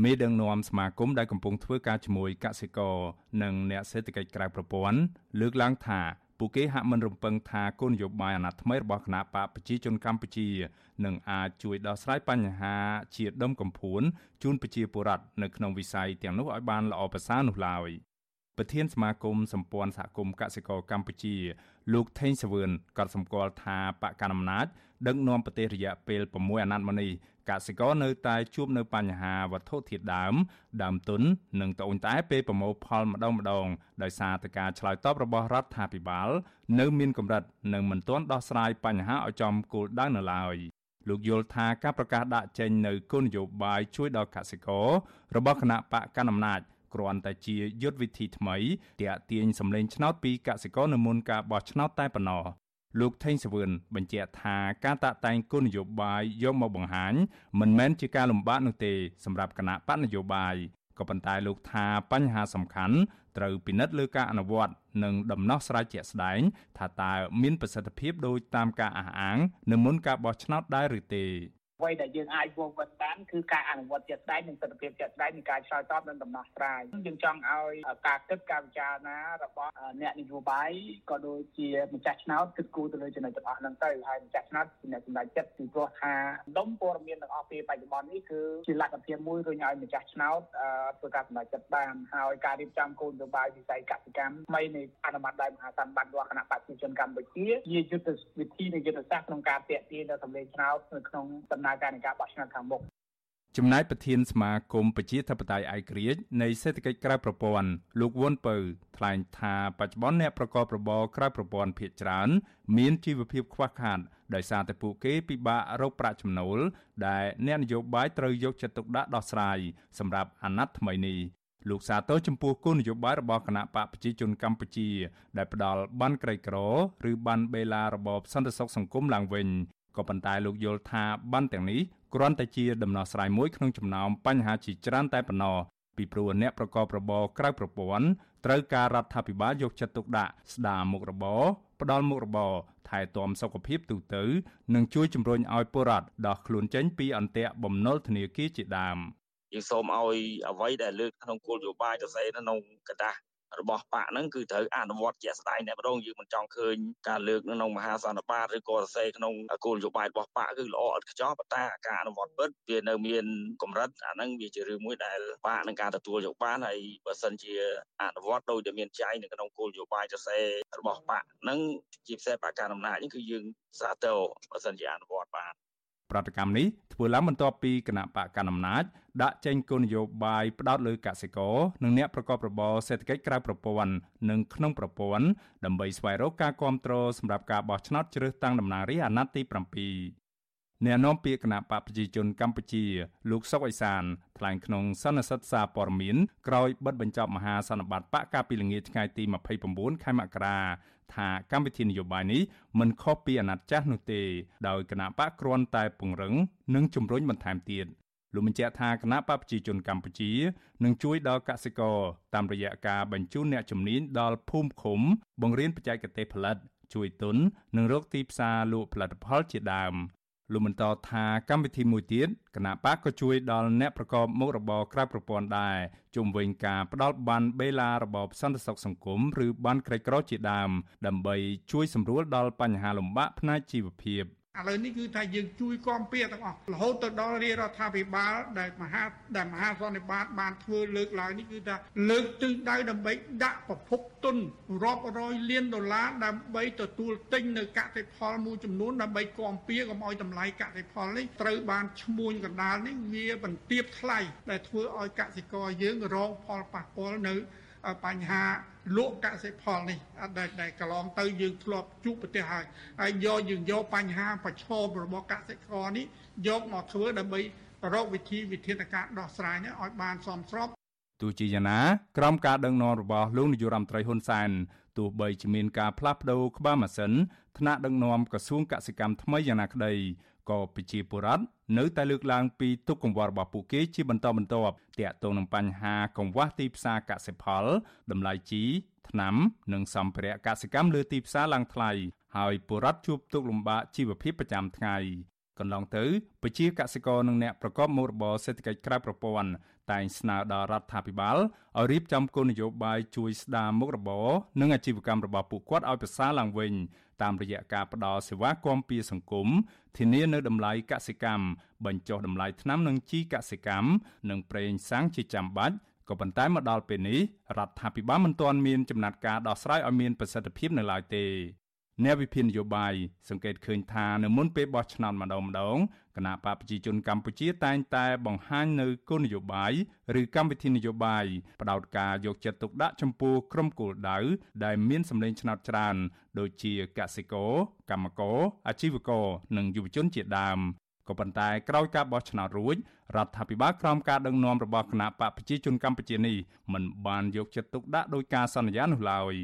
មេដឹកនាំសមាគមដែលកំពុងធ្វើការជាមួយកសិករនិងអ្នកសេដ្ឋកិច្ចក្រៅប្រព័ន្ធលើកឡើងថា ពួកគេហាក់មិនរំពឹងថាគោលនយោបាយអាណត្តិថ្មីរបស់គណៈបកប្រជាជនកម្ពុជានឹងអាចជួយដោះស្រាយបញ្ហាជាដុំកំភួនជូនប្រជាពលរដ្ឋនៅក្នុងវិស័យទាំងនោះឲ្យបានល្អប្រសើរនោះឡើយ ប្រធានសមាគមសម្ព័ន្ធសហគមន៍កសិករកម្ពុជា លោកថេងសវឿនក៏សម្គាល់ថាបកកណ្ដាលអំណាចដឹកនាំប្រទេសរយៈពេល6អាណត្តិមកនេះកសិករនៅតែជួបនៅបញ្ហាវត្ថុធាតុដើម ដើមទុននិងត្អូញត្អែពេលប្រមូលផលម្ដងម្ដងដោយសារតែការឆ្លើយតបរបស់រដ្ឋាភិបាល នៅមានកម្រិតនិងមិនទាន់ដោះស្រាយបញ្ហាឲ្យចំគោលដៅនៅឡើយលោកយល់ថាការប្រកាសដាក់ចេញនៅគោលនយោបាយជួយដល់កសិកររបស់គណៈបកកណ្ដាលអំណាច គ្រាន់តែជាយុទ្ធវិធីថ្មីទាក់ទាញសម្លេងឆ្នោតពីកសិករនៅមុនការបោះឆ្នោតតែប៉ុណ្ណោះលោកថេងសវឿនបញ្ជាក់ថាការតាក់តែងគោលនយោបាយយកមកបង្ហាញមិនមែនជាការលំបាកនោះទេសម្រាប់គណៈបកនយោបាយក៏ប៉ុន្តែលោកថាបញ្ហាសំខាន់ត្រូវពិនិត្យលើការអនុវត្តនិងដំណោះស្រាយជាក់ស្ដែង ថាតើមានប្រសិទ្ធភាពដោយតាមការអះអាងនៅមុនការបោះឆ្នោតដែរឬទេ អ្វីដែលយើងអាចវងវត្តបានគឺការអនុវត្តជាក់ស្ដែងនិងទស្សនវិជ្ជាជាក់ស្ដែងនៃការឆ្លើយតបនិងដំណោះស្រាយយើងចង់ឲ្យការគិតការពិចារណារបស់អ្នកនយោបាយក៏ដូចជាម្ចាស់ឆ្នោតគិតគូរទៅលើចំណុចទាំងអស់ហ្នឹងទៅហើយម្ចាស់ឆ្នោតជាអ្នកសម្រេចចិត្តពីព្រោះថាដុំព័ត៌មានទាំងអស់ពេលបច្ចុប្បន្ននេះគឺជាលទ្ធភាពមួយរុញឲ្យម្ចាស់ឆ្នោតធ្វើការសម្រេចចិត្តបានហើយការរៀបចំគោលនយោបាយវិស័យកសិកម្មថ្មីនៃអនុម័តដោយមហាសន្និបាតរបស់គណៈបព្វជិជនកម្ពុជាជាយុទ្ធវិធីនៃយុទ្ធសាស្ត្រក្នុងការពាក់ទាញដល់សម្លេងឆ្នោតនៅក្នុងដំណើរការនៃការបោះឆ្នោតខាងមុខចំណែកប្រធានសមាគមប្រជាធិបតេយ្យឯករាជ្យនៃសេដ្ឋកិច្ចក្រៅប្រព័ន្ធលោកវុនពៅថ្លែងថាបច្ចុប្បន្នអ្នកប្រកបរបរក្រៅប្រព័ន្ធភាគច្រើន មានជីវភាពខ្វះខាតដោយសារតែពួកគេពិបាករកប្រាក់ចំណូល ដែលអ្នកនយោបាយត្រូវយកចិត្តទុកដាក់ដោះស្រាយសម្រាប់អាណត្តិថ្មីនេះលោកសាទរចំពោះគោលនយោបាយរបស់គណៈបកប្រជាជនកម្ពុជា ដែលផ្ដល់បានក្រីក្រ ឬបានបេឡារបបសន្តិសុខសង្គមឡើងវិញ ក៏ប៉ុន្តែលោកយល់ថាបានទាំងនេះគ្រាន់តែជាដំណោះស្រាយមួយក្នុងចំណោមបញ្ហាជាច្រើនតែប៉ុណ្ណោះពីព្រោះអ្នកប្រកបរបរក្រៅប្រព័ន្ធត្រូវការរដ្ឋាភិបាលយកចិត្តទុកដាក់ស្ដារមុខរបរផ្ដល់មុខរបរថែទាំសុខភាពទូទៅនិងជួយជំរុញឲ្យពលរដ្ឋដោះខ្លួនចេញពីអន្ទាក់បំណុលធនាគារជាដើមយើងសូមឲ្យអ្វីដែលលើកក្នុងគោលនយោបាយទៅស្អីនៅក្នុងกระดาษ របស់បកហ្នឹងគឺត្រូវអនុវត្តជាក់ស្ដែងតែម្ដងយើងមិនចង់ឃើញការលើកនៅក្នុងមហាសន្និបាតឬក៏សរសេរក្នុងគោលនយោបាយរបស់បកគឺល្អឥតខ្ចោះប៉ុន្តែការអនុវត្តពិតវានៅមានកម្រិតអាហ្នឹងវាជារឿងមួយដែលបកនឹងការទទួលយកបានហើយបើសិនជាអនុវត្តដោយតែមានចែងនៅក្នុងគោលនយោបាយសរសេររបស់បកហ្នឹងជាពិសេសបកកណ្ដាលអំណាចនេះគឺយើងសាទរបើសិនជាអនុវត្តបាន ប្រតិកម្មនេះធ្វើឡើងបន្ទាប់ពីគណៈបកកណ្ដាលអំណាចដាក់ចេញគោលនយោបាយផ្ដោតលើកសិករនិងអ្នកប្រកបរបរសេដ្ឋកិច្ចក្រៅប្រព័ន្ធនិងក្នុងប្រព័ន្ធដើម្បីស្វែងរកការគ្រប់គ្រងសម្រាប់ការបោះឆ្នោតជ្រើសតាំងតំណាងរាស្ត្រអាណត្តិទី7អ្នកនាំពាក្យគណៈបកប្រជាជនកម្ពុជា លោកសុកអេសានថ្លែងក្នុងសន្និសីទសារព័ត៌មានក្រោយបិទបញ្ចប់មហាសន្និបាតបកកាលពីល្ងាចថ្ងៃទី29ខែមករា ថាកម្មវិធីនយោបាយនេះមិនខុសពីអាណត្តិចាស់នោះទេដោយគណៈបកគ្រាន់តែពង្រឹងនិងជំរុញបន្ថែមទៀតលោកបញ្ជាក់ថាគណៈបកប្រជាជនកម្ពុជានឹងជួយដល់កសិករតាមរយៈការបញ្ជូនអ្នកជំនាញដល់ភូមិឃុំ បង្រៀនបច្ចេកទេសផលិត ជួយទុននិងរកទីផ្សារលក់ផលិតផលជាដើម លោកបន្តថាកម្មវិធីមួយទៀតគណៈបកក៏ជួយដល់អ្នកប្រកបមុខរបរក្រៅប្រព័ន្ធដែរជុំវិញការផ្ដល់បានបេឡារបបសន្តិសុខសង្គមឬបានក្រីក្រជាដើមដើម្បីជួយសម្រួលដល់បញ្ហាលំបាកផ្នែកជីវភាព។ ឥឡូវនេះគឺថាយើងជួយគាំពៀទាំងអស់រហូតទៅដល់រាជរដ្ឋាភិបាលដែលមហាដែលមហាសន្និបាតបានធ្វើលើកឡើងនេះគឺថាលើកទិសដៅដើម្បីដាក់ប្រភពទុនរាប់រយលានដុល្លារដើម្បីទទួលទិញនៅកសិផលមួយចំនួនដើម្បីគាំពៀកុំឲ្យតម្លៃកសិផលនេះត្រូវបានឈ្មួញកណ្ដាលនេះវាបន្ទាបថ្លៃដែលធ្វើឲ្យកសិករយើងរងផលប៉ះពាល់នៅ បញ្ហាលក់កសិផលនេះដែលដែលកន្លងទៅយើងធ្លាប់ជួបប្រទេសហើយហើយយកយើងយកបញ្ហាប្រឈមរបស់កសិករនេះយកមកធ្វើដើម្បីរកវិធីវិធានការដោះស្រាយនេះឲ្យបានសមស្របទោះជាយ៉ាងណាក្រោមការដឹកនាំរបស់លោកនាយរដ្ឋមន្ត្រីហ៊ុនសែនទោះបីជាមានការផ្លាស់ប្តូរក្បាលម៉ាស៊ីនថ្នាក់ដឹកនាំក្រសួងកសិកម្មថ្មីយ៉ាងណាក្តីក៏ប្រជាពលរដ្ឋ នៅតែលើកឡើងពីទុកកង្វល់របស់ពួកគេជាបន្តបន្ទាប់ទាក់ទងនឹងបញ្ហាកង្វះទីផ្សារកសិផលតម្លៃជីថ្នាំនិងសម្ភារៈកសិកម្មលើទីផ្សារឡើងថ្លៃហើយពលរដ្ឋជួបទុក្ខលំបាកជីវភាពប្រចាំថ្ងៃកន្លងទៅប្រជាកសិករនិងអ្នកប្រកបមុខរបរសេដ្ឋកិច្ចក្រៅប្រព័ន្ធតែងស្នើដល់រដ្ឋាភិបាលឲ្យរៀបចំគោលនយោបាយជួយស្ដារមុខរបរនិងអាជីវកម្មរបស់ពួកគាត់ឲ្យប្រសើរឡើងវិញ តាមរយៈការផ្តល់សេវាគាំពារសង្គមធានានៅតម្លៃកសិកម្មបញ្ចុះតម្លៃថ្នាំនិងជីកសិកម្មនិងប្រេងសាំងជាចាំបាច់ក៏ប៉ុន្តែមកដល់ពេលនេះរដ្ឋាភិបាលមិនទាន់មានចំណាត់ការដោះស្រាយឲ្យមានប្រសិទ្ធភាពនៅឡើយទេ អ្នកវិភាគនយោបាយសង្កេតឃើញថានៅមុនពេលបោះឆ្នោតម្ដងម្ដងគណៈបកប្រជាជនកម្ពុជាតែងតែបង្ហាញនៅគោលនយោបាយឬកម្មវិធីនយោបាយផ្ដោតការយកចិត្តទុកដាក់ចំពោះក្រុមគោលដៅដែលមានសម្លេងឆ្នោតច្រើន ដូចជាកសិករកម្មករអាជីវករនិងយុវជនជាដើមក៏ប៉ុន្តែក្រោយការបោះឆ្នោតរួចរដ្ឋាភិបាលក្រោមការដឹកនាំរបស់គណៈបកប្រជាជនកម្ពុជានេះមិនបានយកចិត្តទុកដាក់ដោយការសន្យានោះឡើយ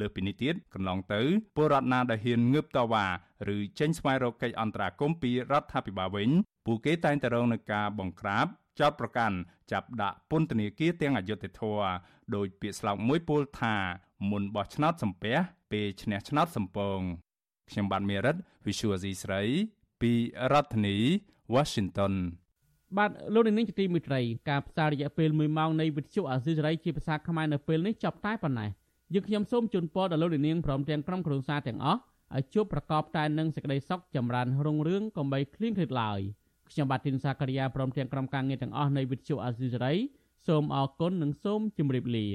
លើពីនេះទៀតកន្លងទៅពលរដ្ឋណាដែលហ៊ានងើបតវ៉ាឬចេញស្វែងរកកិច្ចអន្តរាគមន៍ពីរដ្ឋាភិបាលវិញពួកគេតែងតែរងនឹងការបង្ក្រាបចោតប្រកាន់ចាប់ដាក់ពន្ធនាគារទាំងអយុត្តិធម៌ដោយពាក្យស្លោកមួយពោលថាមុនបោះឆ្នោតសំពះពេលឈ្នះឆ្នោតសំពងខ្ញុំបាទមេរិត Visual C ស្រី ពីរដ្ឋធានី Washington បាទលោកនាងជាទីមេត្រីការផ្សាយរយៈពេល1ម៉ោងនៃវិទ្យុអាស៊ីសេរីជាភាសាខ្មែរនៅពេលនេះចប់តែប៉ុណ្ណេះ យើងខ្ញុំសូមជូនពរដល់លោកនាងព្រមទាំងក្រុមគ្រួសារទាំងអស់ឲ្យជួបប្រកបតែនឹងសេចក្តីសុខចម្រើនរុងរឿងកុំបីឃ្លៀងឃ្លាតឡើយខ្ញុំបាទទីនសាករិយាព្រមទាំងក្រុមការងារទាំងអស់នៃវិទ្យុអាស៊ីសេរីសូមអរគុណនិងសូមជម្រាបលា